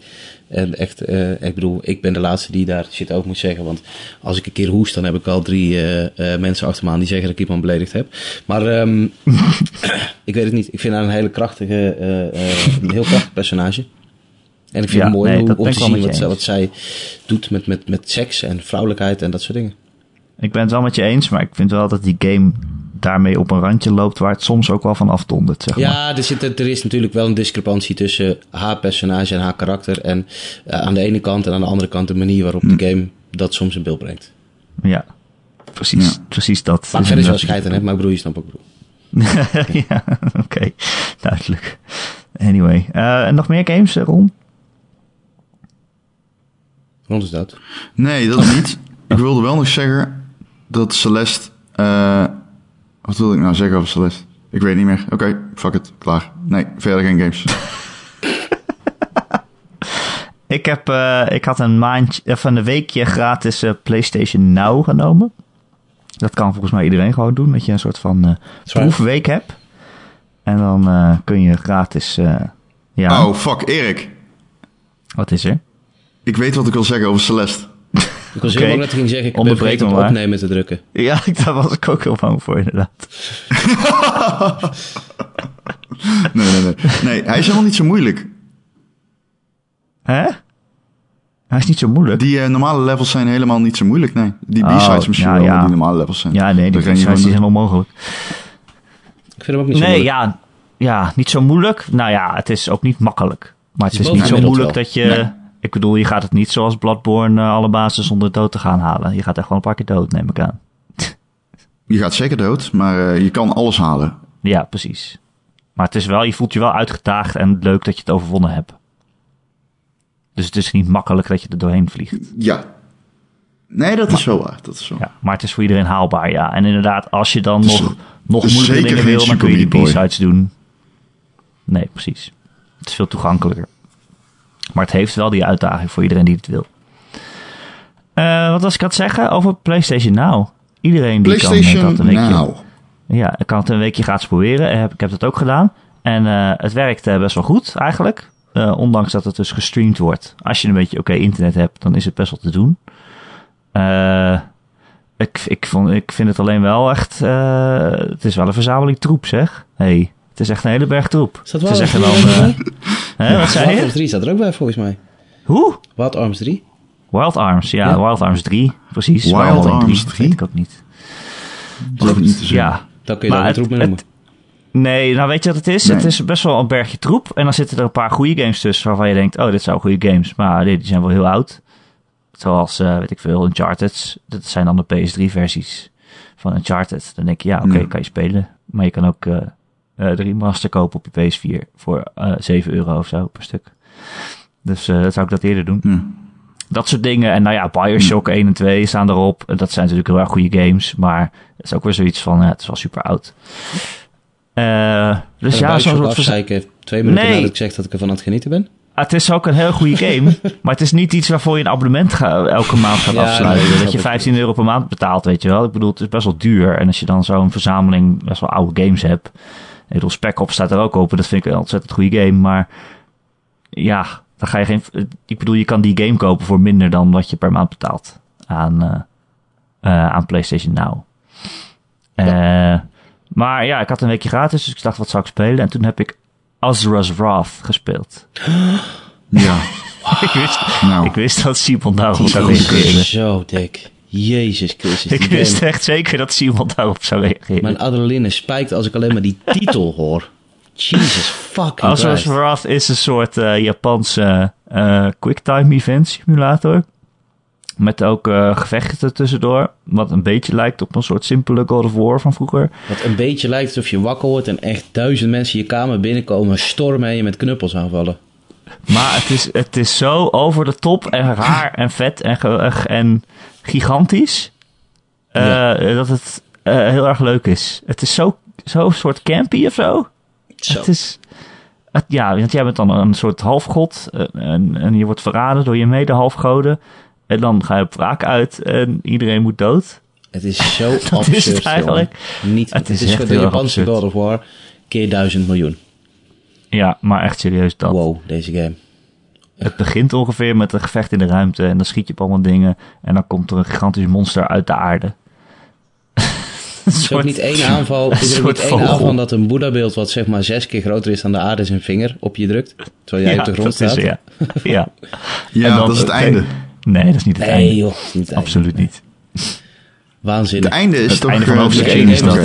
En echt, eh, ik bedoel, ik ben de laatste die daar shit over moet zeggen. Want als ik een keer hoest, dan heb ik al drie eh, eh, mensen achter me aan die zeggen dat ik iemand beledigd heb. Maar ehm, ik weet het niet. Ik vind haar een hele krachtige, eh, eh, een heel krachtig personage. En ik vind Ja, het mooi nee, hoe- om te zien wat, wat zij doet met, met, met seks en vrouwelijkheid en dat soort dingen. Ik ben het wel met je eens, maar ik vind wel dat die game daarmee op een randje loopt waar het soms ook wel van afdondert, zeg maar. Ja, er, zit, er is natuurlijk wel een discrepantie tussen haar personage en haar karakter. En eh, aan de ene kant en aan de andere kant de manier waarop Hm. de game dat soms in beeld brengt. Ja, precies, Ja. precies dat. Maar is verder is wel scheid aan, hè? Maar ik bedoel, je snapt ik bedoel. ja, oké, duidelijk. Anyway, eh, en nog meer games, eh, Ron? Rond is dood. Nee, dat niet. Ik wilde wel nog zeggen dat Celeste... eh, wat wilde ik nou zeggen over Celeste? Ik weet niet meer. Oké, fuck it. Klaar. Nee, verder geen games. Ik, heb, eh, ik had een maandje, of een weekje gratis eh, PlayStation Now genomen. Dat kan volgens mij iedereen gewoon doen. Dat je een soort van eh, Zwaar. proefweek hebt. En dan eh, kun je gratis... eh, ja, Oh, fuck. Erik. wat is er? Ik weet wat ik wil zeggen over Celeste. Ik was Oké. heel bang dat ik ging zeggen, ik ben Onderbreek vergeten me op maar. opnemen te drukken. Ja, daar was ik ook heel bang voor inderdaad. Nee, nee, nee. Nee, hij is helemaal niet zo moeilijk. Hè? Hij is niet zo moeilijk. Die eh, normale levels zijn helemaal niet zo moeilijk, nee. Die Oh, B-sides misschien ja, wel, ja. die normale levels zijn. ja, nee, die je zijn helemaal mogelijk. Ik vind hem ook niet zo Nee, moeilijk. ja, ja, niet zo moeilijk. Nou ja, het is ook niet makkelijk. Maar het Het is niet zo moeilijk wel. dat je... Nee. Ik bedoel, je gaat het niet zoals Bloodborne eh, alle bases zonder dood te gaan halen. Je gaat echt gewoon een paar keer dood, neem ik aan. Je gaat zeker dood, maar eh, je kan alles halen. Ja, precies. Maar het is wel, je voelt je wel uitgedaagd en leuk dat je het overwonnen hebt. Dus het is niet makkelijk dat je er doorheen vliegt. Ja. Nee, dat is wel waar. Dat is wel. Ja, maar het is voor iedereen haalbaar, ja. En inderdaad, als je dan nog, nog zeker moeilijke dingen wil, dan kun je die. B-sides doen. Nee, precies. Het is veel toegankelijker. Maar het heeft wel die uitdaging voor iedereen die het wil. Eh, wat was ik aan het zeggen over PlayStation Now? Iedereen die kan PlayStation dat een weekje... Now. Ja, ik kan het een weekje gratis proberen. Ik heb, dat ook gedaan. En eh, het werkt eh, best wel goed eigenlijk. Ondanks dat het dus gestreamd wordt. Als je een beetje oké internet hebt, dan is het best wel te doen. Ik, ik, vond, ik vind het alleen wel echt... het is wel een verzameling troep, zeg. hey, is echt een hele berg troep. Is dat wel zeggen een dan... goede eh, hè, wat zei Wild je? Arms 3 staat er ook bij volgens mij. Hoe? Wild Arms 3? Wild Arms, ja, Ja. Wild Arms 3. Precies. Wild Arms Dat 3? weet ik ook niet. Dat ik niet te zeggen. Ja, Dan kun je Maar dat een troep mee noemen. Nee, nou weet je wat het is? Nee. Het is best wel een bergje troep. En dan zitten er een paar goede games tussen waarvan je denkt, oh, dit zijn goede games. Maar die die zijn wel heel oud. Zoals, eh, weet ik veel, Uncharted. Dat zijn dan de PS3-versies van Uncharted. Dan denk je, ja, oké, Ja. kan je spelen. Maar je kan ook eh, de remaster kopen op je PS4 voor eh 7 euro of zo per stuk. Dus eh dat zou ik dat eerder doen. Ja. Dat soort dingen. En nou ja, Bioshock 1 en 2 staan erop. Dat zijn natuurlijk heel erg goede games. Maar het is ook weer zoiets van, het is wel super oud. Eh, dus ja, verza- afzeiken twee minuten Nee. nadat ik zeg dat ik ervan aan het genieten ben. het is ook een heel goede game. maar het is niet iets waarvoor je een abonnement ga- elke maand gaat Ja, afsluiten. nee, dat dat je snap ik. 15 euro per maand betaalt, weet je wel. Ik bedoel, het is best wel duur. En als je dan zo'n verzameling best wel oude games hebt. Ik bedoel, Spec Ops staat er ook op. en Dat vind ik een ontzettend goede game. Maar ja, dan ga je geen... Ik bedoel, je kan die game kopen voor minder dan wat je per maand betaalt. Aan, eh, eh, aan PlayStation Now. Eh, Maar ja, ik had een weekje gratis, dus ik dacht, wat zou ik spelen? En toen heb ik Azra's Wrath gespeeld. Ja, ik, wist, nou. ik wist dat Simon daarop zou reageren. zo dik. Jezus Christus. Ik wist game. echt zeker dat Simon daarop zou reageren. Mijn adrenaline spijkt als ik alleen maar die titel hoor. Jesus fucking Christ. Wrath is een soort eh, Japanse eh, quicktime event simulator. Met ook eh, gevechten tussendoor. Wat een beetje lijkt op een soort simpele God of War van vroeger. Wat een beetje lijkt alsof je wakker wordt en echt duizend mensen je kamer binnenkomen, stormen en je met knuppels aanvallen. Maar het is, het is zo over de top en raar en vet en, ge- en gigantisch. eh, Ja. Dat het eh, heel erg leuk is. Het is zo, zo een soort campy of zo. Zo. Het is, het, ja, want jij bent dan een soort halfgod. eh, En, en je wordt verraden door je mede-halfgoden. En dan ga je op wraak uit en iedereen moet dood. Het is zo absurd, is het eigenlijk. jongen. Niet, Het het is echt gewoon de Japanse. God of War keer duizend miljoen. Ja, maar echt serieus dat. Wow, deze game. Het begint ongeveer met een gevecht in de ruimte. En dan schiet je op allemaal dingen. En dan komt er een gigantisch monster uit de aarde. Het is ook niet één aanval. Het is soort niet één vogel. aanval dat een Boeddha-beeld wat zeg maar zes keer groter is dan de aarde zijn vinger op je drukt. Terwijl jij op de grond is- staat. ja. ja. Ja, En dan- dat is het einde. Nee, dat is niet het Nee einde. joh, niet het einde. Absoluut niet. Waanzinnig. Het einde is Het toch... einde van eh, hoofdstuk is dat.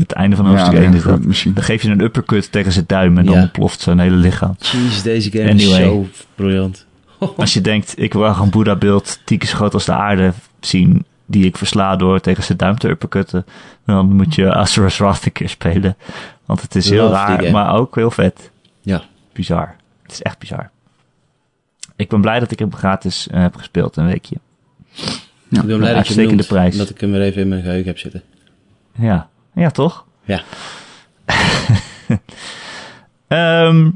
Ja. Het einde van Ja, hoofdstuk 1 is dat. misschien. Dan geef je een uppercut tegen zijn duim en dan Ja. ontploft zijn hele lichaam. Jeez, deze game Anyway. is zo briljant. Als je denkt, ik wil een Boeddha-beeld tien keer zo groot als de aarde zien, die ik versla door tegen zijn duim te uppercutten, dan moet je Azura's Wrath een keer spelen. Want het is heel Love raar, maar ook heel vet. Ja. Bizar. Het is echt bizar. Ik ben blij dat ik hem gratis eh, heb gespeeld een weekje. Ik ben blij dat je noemt, prijs. dat ik hem weer even in mijn geheugen heb zitten. Ja, ja toch? Ja. Ehm,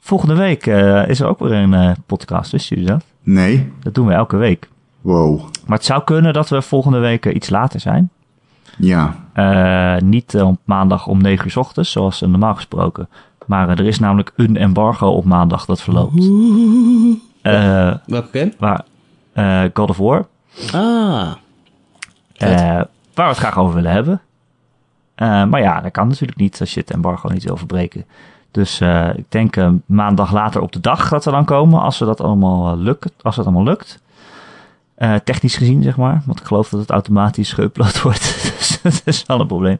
volgende week eh, is er ook weer een eh, podcast, wisten jullie dat? Nee. Dat doen we elke week. Wow. Maar het zou kunnen dat we volgende week eh, iets later zijn. Ja. Eh, niet op maandag om 9 uur 's ochtends, zoals normaal gesproken. Maar er is namelijk een embargo op maandag dat verloopt. Eh, Welke game? waar, eh, God of War. Ah. eh, waar we het graag over willen hebben. Eh, maar ja, dat kan natuurlijk niet als je het embargo niet wil verbreken. Dus eh, ik denk eh, maandag later op de dag dat we dan komen, als we dat allemaal lukt. Als het allemaal lukt. Technisch gezien, zeg maar. Want ik geloof dat het automatisch geüpload wordt. dus dat is wel een probleem.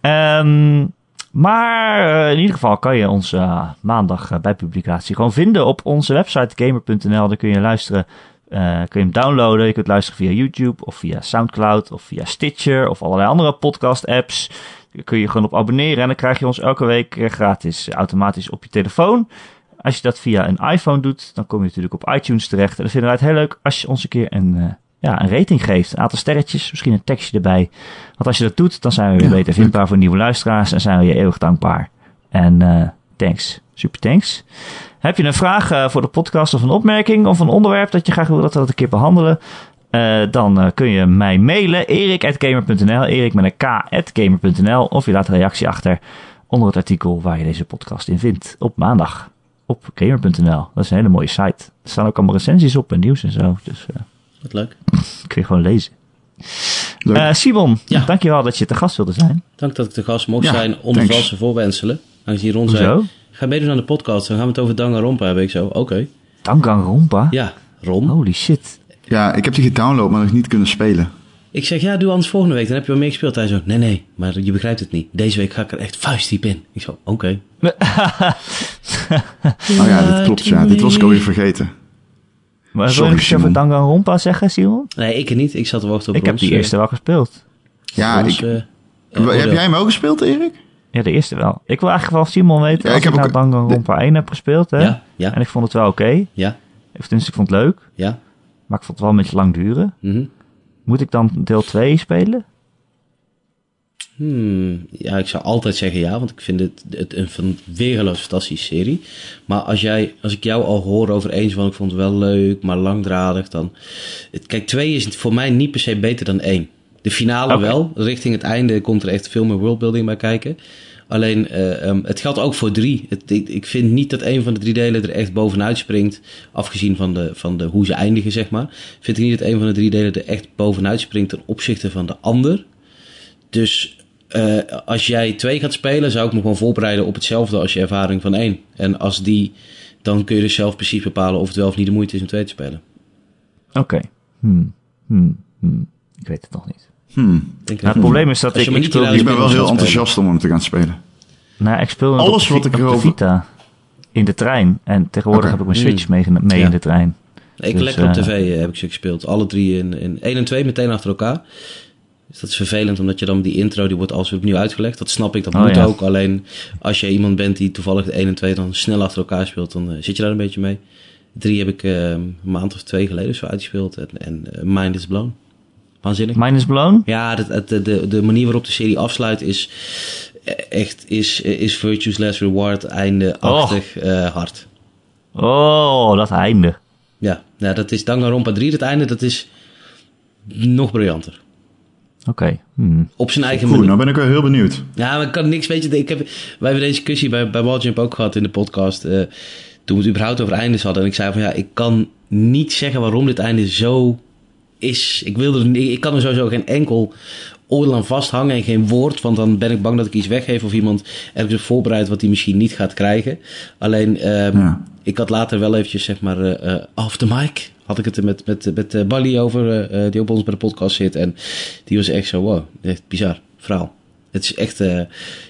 Ehm, maar in ieder geval kan je ons maandag bij publicatie gewoon vinden op onze website gamer.nl. Daar kun je luisteren. Eh, kun je hem downloaden. Je kunt luisteren via YouTube of via Soundcloud of via Stitcher of allerlei andere podcast apps. Daar kun je gewoon op abonneren en dan krijg je ons elke week eh, gratis automatisch op je telefoon. Als je dat via een iPhone doet, dan kom je natuurlijk op iTunes terecht. En dan vinden wij het heel leuk als je ons een keer een, eh, ja, een rating geeft. Een aantal sterretjes, misschien een tekstje erbij. Want als je dat doet, dan zijn we weer Ja, beter vindbaar voor nieuwe luisteraars en zijn we je eeuwig dankbaar. En eh, thanks. Super thanks. Heb je een vraag eh, voor de podcast of een opmerking of een onderwerp dat je graag wil dat we dat een keer behandelen? Eh, dan eh, kun je mij mailen, erik.gamer.nl, erik met een k.gamer.nl, of je laat een reactie achter onder het artikel waar je deze podcast in vindt op maandag op gamer.nl. Dat is een hele mooie site. Er staan ook allemaal recensies op en nieuws en zo, dus eh Wat leuk. kun je gewoon lezen. Eh, Simon, Ja. dankjewel dat je te gast wilde zijn. Dank dat ik de gast mocht Ja, zijn onder valse voorwenselen. Aangezien Ron zei? Ga meedoen aan de podcast, dan gaan we het over Danganronpa hebben. Ik zo, oké. Danganronpa? Ja, Ron. Holy shit. Ja, ik heb die gedownload, maar nog niet kunnen spelen. Ik zeg, ja, doe anders volgende week, dan heb je wel meer gespeeld. Hij zo, nee, nee, maar je begrijpt het niet. Deze week ga ik er echt vuistdiep in. Ik zo, oké. Oh ja, dit klopt, ja. Dit was ik alweer vergeten. Maar wil je Sorry, over Simon. Danganronpa zeggen, Simon? Nee, ik niet. Ik zat te wachten op ik heb die eh, eerste wel gespeeld. Ja, Rons, ik, eh, heb jij hem ook gespeeld, Erik? Ja, de eerste wel. Ik wil eigenlijk wel Simon weten Ja, als ik ik, heb nou ook- Danganronpa 1 heb gespeeld. Hè? Ja, ja, En ik vond het wel oké. ja, Of tenminste, ik vond het leuk. ja. Maar ik vond het wel een beetje lang duren. mhm. Moet ik dan deel 2 spelen? Hmm, ja, ik zou altijd zeggen ja, want ik vind het, het een van weergeloos fantastische serie. Maar als, jij, als ik jou al hoor over eens van ik vond het wel leuk, maar langdradig, dan... Het, kijk, twee is voor mij niet per se beter dan één. De finale wel, richting het einde komt er echt veel meer worldbuilding bij kijken. Alleen, eh, ehm, het geldt ook voor drie. Het, ik, ik vind niet dat een van de drie delen er echt bovenuit springt. Afgezien van, de, van de, hoe ze eindigen, zeg maar. Vind ik niet dat een van de drie delen er echt bovenuit springt ten opzichte van de ander. Dus eh, als jij twee gaat spelen, zou ik me gewoon voorbereiden op hetzelfde als je ervaring van één. En als die, dan kun je dus zelf precies bepalen of het wel of niet de moeite is om twee te spelen. Oké. Hmm. Hmm. Hmm. Ik weet het nog niet. Hmm. Denk Nou, het probleem is dat Als ik, ik speel, Ik ben wel heel spelen. enthousiast om hem te gaan spelen. nou, ik speel Alles wat ik op de erover- Vita in de trein. En tegenwoordig heb ik mijn Switch mee, mee Ja. in de trein. Ik Dus, lekker op eh, tv eh, heb ik ze gespeeld. Alle drie in, in 1 en 2 meteen achter elkaar. Dus dat is vervelend, omdat je dan die intro, die wordt alles weer opnieuw uitgelegd. Dat snap ik, dat Oh, moet ja. ook. Alleen als je iemand bent die toevallig de 1 en 2 dan snel achter elkaar speelt, dan eh, zit je daar een beetje mee. 3 heb ik een maand of twee geleden zo uitgespeeld. En, en Mind is Blown. Waanzinnig. Mine is blown? Ja, het- de, de, de manier waarop de serie afsluit is eh, echt is, is Virtue's Last Reward einde-achtig eh, hard. Oh, dat einde. Ja, nou, dat is Danganronpa 3, het einde, dat is nog briljanter. Oké. Hmm. Op zijn eigen Goed, manier. nou ben ik wel heel benieuwd. Ja, maar ik kan niks, weet je, ik heb, wij hebben deze discussie bij, bij Walljump ook gehad in de podcast, eh, toen we het überhaupt over eindes hadden. En ik zei van ja, ik kan niet zeggen waarom dit einde zo is. Ik, wil niet- ik kan er sowieso geen enkel oordeel aan vasthangen en geen woord, want dan ben ik bang dat ik iets weggeef of iemand ergens op voorbereidt wat hij misschien niet gaat krijgen. Alleen, ehm, Ja. ik had later wel eventjes, zeg maar, eh, off the mic, had ik het er met, met, met eh, Bali over, die ook bij ons bij de podcast zit. En die was echt zo, wow, echt bizar verhaal. Het is echt, eh,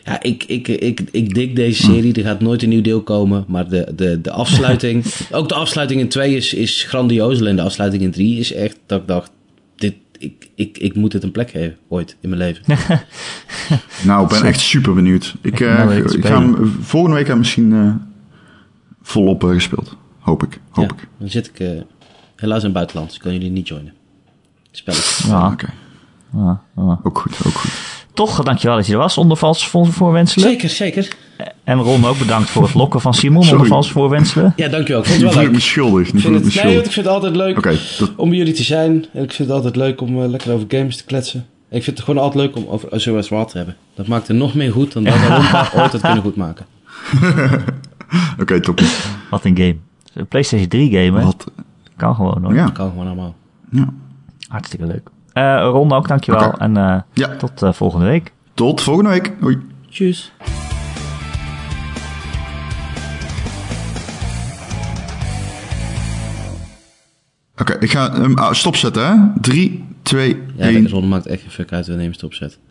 ja, ik, ik, ik, ik dik deze serie. Er gaat nooit een nieuw deel komen. Maar de, de, de afsluiting, ook de afsluiting in 2 is, is grandioos. Alleen de afsluiting in 3 is echt, dat ik dacht, dit, ik, ik, ik moet het een plek geven, ooit in mijn leven. Nou, ik ben echt super benieuwd. Ik, Ik eh, ik ga hem volgende week heb ik misschien eh, volop gespeeld. Hoop ik. Hoop Ja, ik. dan zit ik eh, helaas in het buitenland, dus ik kan jullie niet joinen. Spelletje. Ja, Oké, ook goed, ook goed. Toch, dankjewel dat je er was onder valse voor- voorwenselen. Zeker, zeker. En Ron ook bedankt voor het lokken van Simon Sorry. onder valse voorwenselen. Ja, dankjewel. Ik vond het wel ik leuk. me schuldig. Ik vind het, nee, want ik vind het altijd leuk Oké, dat- om bij jullie te zijn. En ik vind het altijd leuk om eh, lekker over games te kletsen. En ik vind het gewoon altijd leuk om over Azure Wild te hebben. Dat maakt het nog meer goed dan dat we ooit had kunnen goedmaken. oké, top. Wat een game. Een PlayStation 3 game, hè? Wat? Kan gewoon hoor. Ja, kan gewoon allemaal. ja. Hartstikke leuk. Eh Ron ook, dankjewel. Oké. En eh, Ja. tot eh, volgende week. Tot volgende week. Hoi. Tjus. Oké, ik ga hem ah, stopzetten, hè? 3, 2, Ja, 1. de Ron maakt echt geen fuck uit wanneer je hem stopzet.